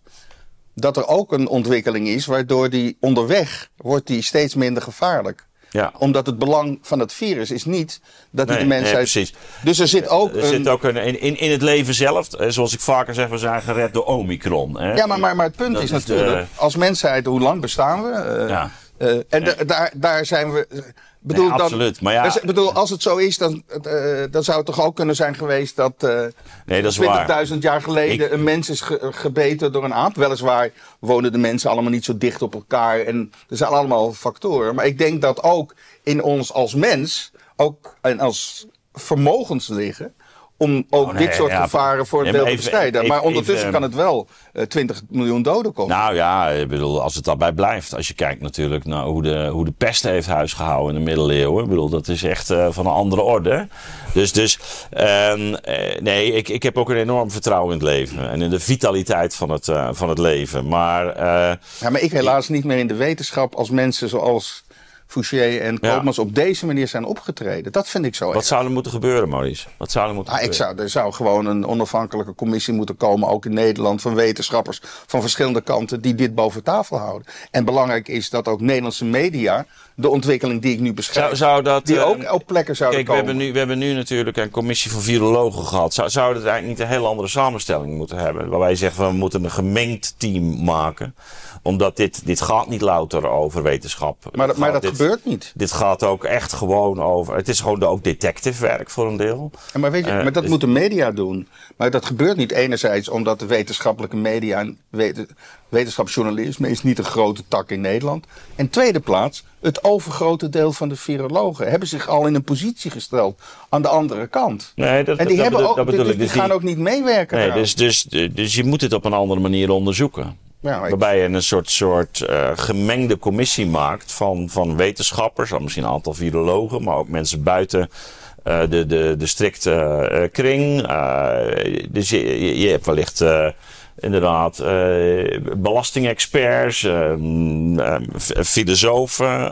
dat er ook een ontwikkeling is waardoor die onderweg wordt die steeds minder gevaarlijk.
Ja.
Omdat het belang van het virus is niet dat
nee,
de mensheid.
Nee, precies.
Dus er zit ook.
Er een... zit ook een, in, in het leven zelf, zoals ik vaker zeg, we zijn gered door Omicron. Hè?
Ja, maar, maar, maar het punt dat is, natuurlijk, de... als mensheid, hoe lang bestaan we? Uh, ja. Uh, en ja. daar, daar zijn we. Bedoel,
nee, absoluut.
Dan,
maar ja,
dus, bedoel, als het zo is, dan, uh, dan zou het toch ook kunnen zijn geweest dat, uh,
nee, dat
20.000 jaar geleden ik... een mens is ge gebeten door een aap. Weliswaar wonen de mensen allemaal niet zo dicht op elkaar en er zijn allemaal factoren. Maar ik denk dat ook in ons als mens ook, en als vermogens liggen om ook oh, nee, dit soort ja, gevaren voor een deel te bestrijden. Maar ondertussen even, kan het wel uh, 20 miljoen doden komen.
Nou ja, ik bedoel, als het daarbij blijft. Als je kijkt natuurlijk naar hoe de, hoe de pest heeft huisgehouden in de middeleeuwen. Ik bedoel, dat is echt uh, van een andere orde. Dus, dus um, uh, nee, ik, ik heb ook een enorm vertrouwen in het leven. En in de vitaliteit van het, van het leven. Maar,
ja, maar ik helaas niet meer in de wetenschap als mensen zoals Fouché en Koopmans ja. op deze manier zijn opgetreden. Dat vind ik zo
Wat zou er moeten gebeuren, Maurice? Wat zou er moeten
ah, ik zou, er zou gewoon een onafhankelijke commissie moeten komen, ook in Nederland, van wetenschappers van verschillende kanten, die dit boven tafel houden. En belangrijk is dat ook Nederlandse media de ontwikkeling die ik nu beschrijf,
zou, zou dat,
die ook op plekken zouden
kijk,
komen.
We hebben, nu, we hebben nu natuurlijk een commissie van virologen gehad. Zou, zou het eigenlijk niet een heel andere samenstelling moeten hebben? Waar wij zeggen, we moeten een gemengd team maken omdat dit, dit gaat niet louter over wetenschap.
Maar, dat, maar dat
dit,
gebeurt niet.
Dit gaat ook echt gewoon over. Het is gewoon ook detective werk voor een deel.
Ja, maar weet je, uh, maar dat dus, moeten media doen. Maar dat gebeurt niet enerzijds omdat de wetenschappelijke media en wetenschapsjournalisme is niet een grote tak in Nederland. En tweede plaats, het overgrote deel van de virologen hebben zich al in een positie gesteld aan de andere kant.
Nee, dat,
en die,
dat,
hebben
dat
ook,
bedoel
die,
ik.
die
Dus
gaan ook niet meewerken.
Nee, dus, dus, dus je moet het op een andere manier onderzoeken. Ja, waarbij je een soort, soort uh, gemengde commissie maakt van, van wetenschappers, misschien een aantal virologen, maar ook mensen buiten uh, de, de, de strikte uh, kring. dus je, je hebt wellicht inderdaad belastingexperts, filosofen.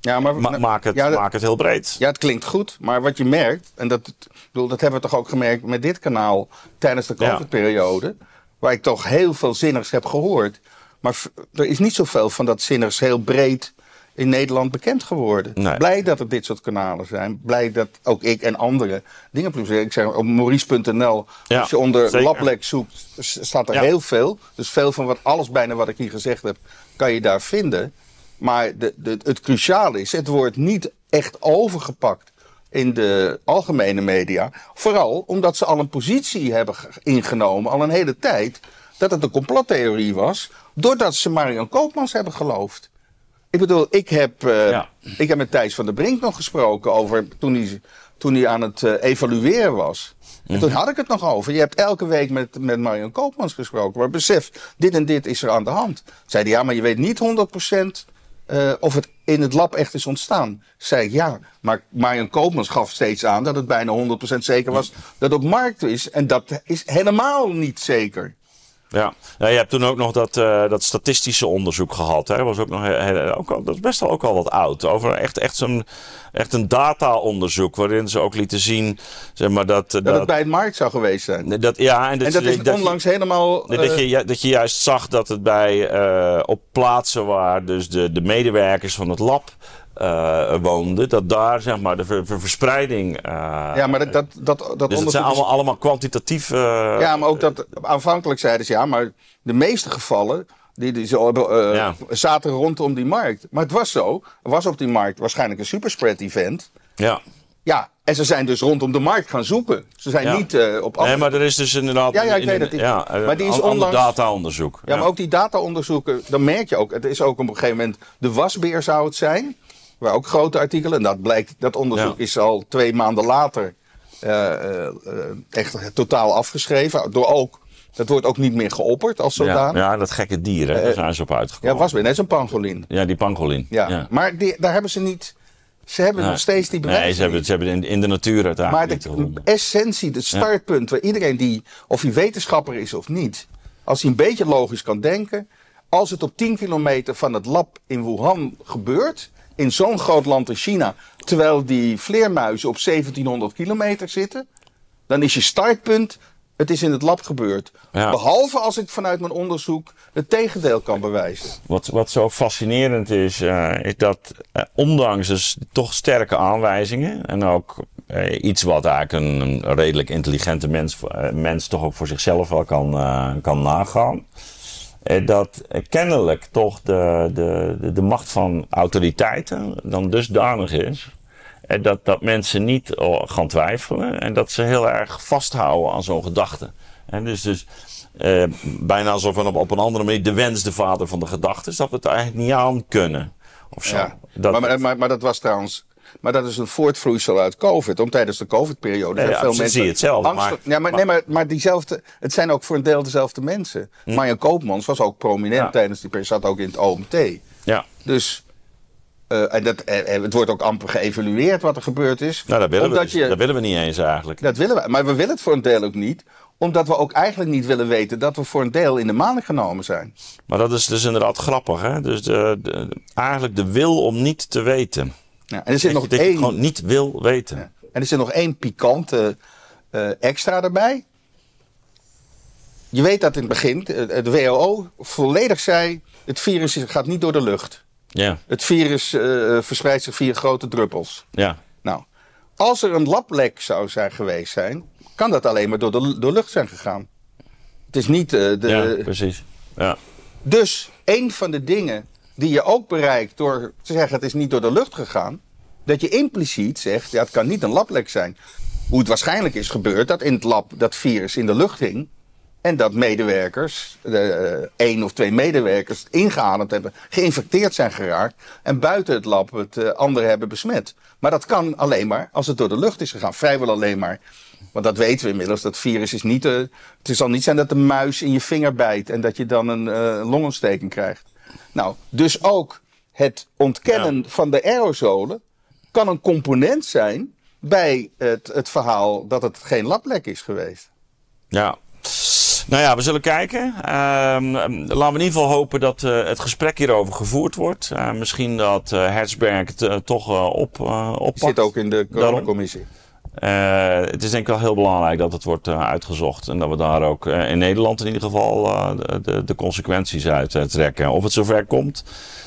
Ja, maar, Ma maak, het, ja, maak het heel breed.
Ja, het klinkt goed. Maar wat je merkt, en dat, bedoel, dat hebben we toch ook gemerkt met dit kanaal tijdens de COVID-periode. Waar ik toch heel veel zinners heb gehoord. Maar er is niet zoveel van dat zinners heel breed in Nederland bekend geworden. Blij dat er dit soort kanalen zijn. Blij dat ook ik en anderen dingen publiceren. Ik zeg op maurice.nl, als je onder zeker. zoekt, staat er heel veel. Dus veel van wat, alles bijna wat ik hier gezegd heb, kan je daar vinden. Maar de, de, het cruciale is, het wordt niet echt overgepakt in de algemene media. Vooral omdat ze al een positie hebben ingenomen, al een hele tijd, dat het een complottheorie was, doordat ze Marion Koopmans hebben geloofd. Ik bedoel, ik heb, uh, ik heb met Thijs van der Brink nog gesproken over toen hij, toen hij aan het uh, evalueren was. En toen mhm. had ik het nog over. Je hebt elke week met, met Marion Koopmans gesproken. Maar besef, dit en dit is er aan de hand. Zei hij, ja, maar je weet niet 100% uh, of het in het lab echt is ontstaan. Zei ik ja, maar Marion Koopmans gaf steeds aan dat het bijna 100% zeker was dat het op markt is. En dat is helemaal niet zeker.
Ja. ja, je hebt toen ook nog dat, uh, dat statistische onderzoek gehad. Hè? Was ook nog, ook al, dat is best wel ook al wat oud. Over echt, echt, zo'n, echt een data-onderzoek waarin ze ook lieten zien zeg maar, dat,
dat, dat het bij het markt zou geweest zijn.
Dat, ja,
en dat, en dat is onlangs helemaal...
Dat, je, uh, dat je juist zag dat het bij, uh, op plaatsen waar dus de, de medewerkers van het lab uh, woonde, dat daar zeg maar de ver, ver, verspreiding. Uh,
ja, maar dat, dat, dat, dat
dus het zijn allemaal, allemaal kwantitatief. Uh,
ja, maar ook dat aanvankelijk zeiden ze ja, maar de meeste gevallen. Die, die zo, ja. zaten rondom die markt. Maar het was zo. Er was op die markt waarschijnlijk een superspread event.
Ja.
Ja, en ze zijn dus rondom de markt gaan zoeken. Ze zijn niet uh, op
Nee, maar er is dus inderdaad...
Ja, ja ik weet het. Ja,
maar die is onlangs... data-onderzoek.
Ja, maar ook die data-onderzoeken, dan merk je ook... Het is ook op een gegeven moment... De wasbeer zou het zijn waar ook grote artikelen. En dat blijkt, dat onderzoek is al twee maanden later uh, uh, echt totaal afgeschreven. Door ook, dat wordt ook niet meer geopperd als zodanig.
Ja, ja dat gekke dier, hè, daar zijn ze op uitgekomen.
Ja, was weer net zo'n pangolin.
Ja, die pangolin.
Ja, maar die, daar hebben ze niet... Ze hebben nog steeds die bewijzen.
Nee, ze hebben, ze hebben in, in de natuur uiteindelijk
Maar de essentie, het startpunt waar iedereen die, of hij wetenschapper is of niet, als hij een beetje logisch kan denken, als het op 10 kilometer van het lab in Wuhan gebeurt, in zo'n groot land als China, terwijl die vleermuizen op 1700 kilometer zitten, dan is je startpunt, het is in het lab gebeurd. Behalve als ik vanuit mijn onderzoek het tegendeel kan bewijzen.
Wat, wat zo fascinerend is, uh, is dat uh, ondanks dus toch sterke aanwijzingen en ook uh, iets wat eigenlijk een, een redelijk intelligente mens, mens toch ook voor zichzelf wel kan, kan nagaan. Eh, dat kennelijk toch de, de, de macht van autoriteiten dan dusdanig is. Eh, dat, dat mensen niet oh, gaan twijfelen en dat ze heel erg vasthouden aan zo'n gedachte. En dus, dus eh, bijna alsof op, op een andere manier de wens de vader van de gedachte is, dat we het eigenlijk niet aan kunnen. Of zo. Ja,
dat, maar, maar, maar, dat was trouwens maar dat is een voortvloeisel uit COVID. Om tijdens de COVID-periode
ja, veel mensen. Zie hetzelfde.
maar, ja, maar, nee, maar, maar diezelfde. Het zijn ook voor een deel dezelfde mensen. Hm. Marjan Koopmans was ook prominent tijdens die periode. Zat ook in het OMT.
Ja.
Dus. Uh, en dat, uh, het wordt ook amper geëvalueerd wat er gebeurd is.
Nou, dat willen, we, dus, je, dat willen we niet eens eigenlijk.
Dat willen we. Maar we willen het voor een deel ook niet omdat we ook eigenlijk niet willen weten dat we voor een deel in de maan genomen zijn.
Maar dat is dus inderdaad grappig. Hè? Dus de, de, eigenlijk de wil om niet te weten.
Ja, en er zit nog
dat één. Je gewoon niet wil weten. Ja.
En er zit nog één pikante uh, extra erbij. Je weet dat in het begin de WHO volledig zei: het virus gaat niet door de lucht.
Ja.
Het virus uh, verspreidt zich via grote druppels.
Ja.
Nou, als er een lablek zou zijn geweest zijn, kan dat alleen maar door de door lucht zijn gegaan. Het is niet uh, de.
Ja, precies. Ja.
Dus een van de dingen die je ook bereikt door te zeggen het is niet door de lucht gegaan. Dat je impliciet zegt, ja, het kan niet een lablek zijn. Hoe het waarschijnlijk is gebeurd, dat in het lab dat virus in de lucht hing. En dat medewerkers, uh, één of twee medewerkers, ingeademd hebben, geïnfecteerd zijn geraakt. En buiten het lab het uh, anderen hebben besmet. Maar dat kan alleen maar als het door de lucht is gegaan. Vrijwel alleen maar. Want dat weten we inmiddels. Dat virus is niet. Uh, het zal niet zijn dat de muis in je vinger bijt en dat je dan een longontsteking krijgt. Nou, dus ook het ontkennen van de aerosolen kan een component zijn bij het, het verhaal dat het geen lablek is geweest.
Ja, nou ja, we zullen kijken. Ehm, laten we in ieder geval hopen dat uh, het gesprek hierover gevoerd wordt. Uh, misschien dat uh, Hertzberg het toch op, oppakt.
Zit ook in de coronacommissie.
Het is denk ik wel heel belangrijk dat het wordt uitgezocht. En dat we daar ook in Nederland in ieder geval de, de, consequenties uit trekken. Of het zover komt,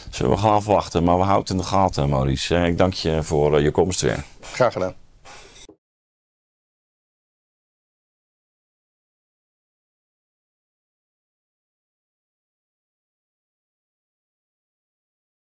zullen we gaan verwachten. Maar we houden het in de gaten, Maurice. ik dank je voor je komst weer.
Graag gedaan.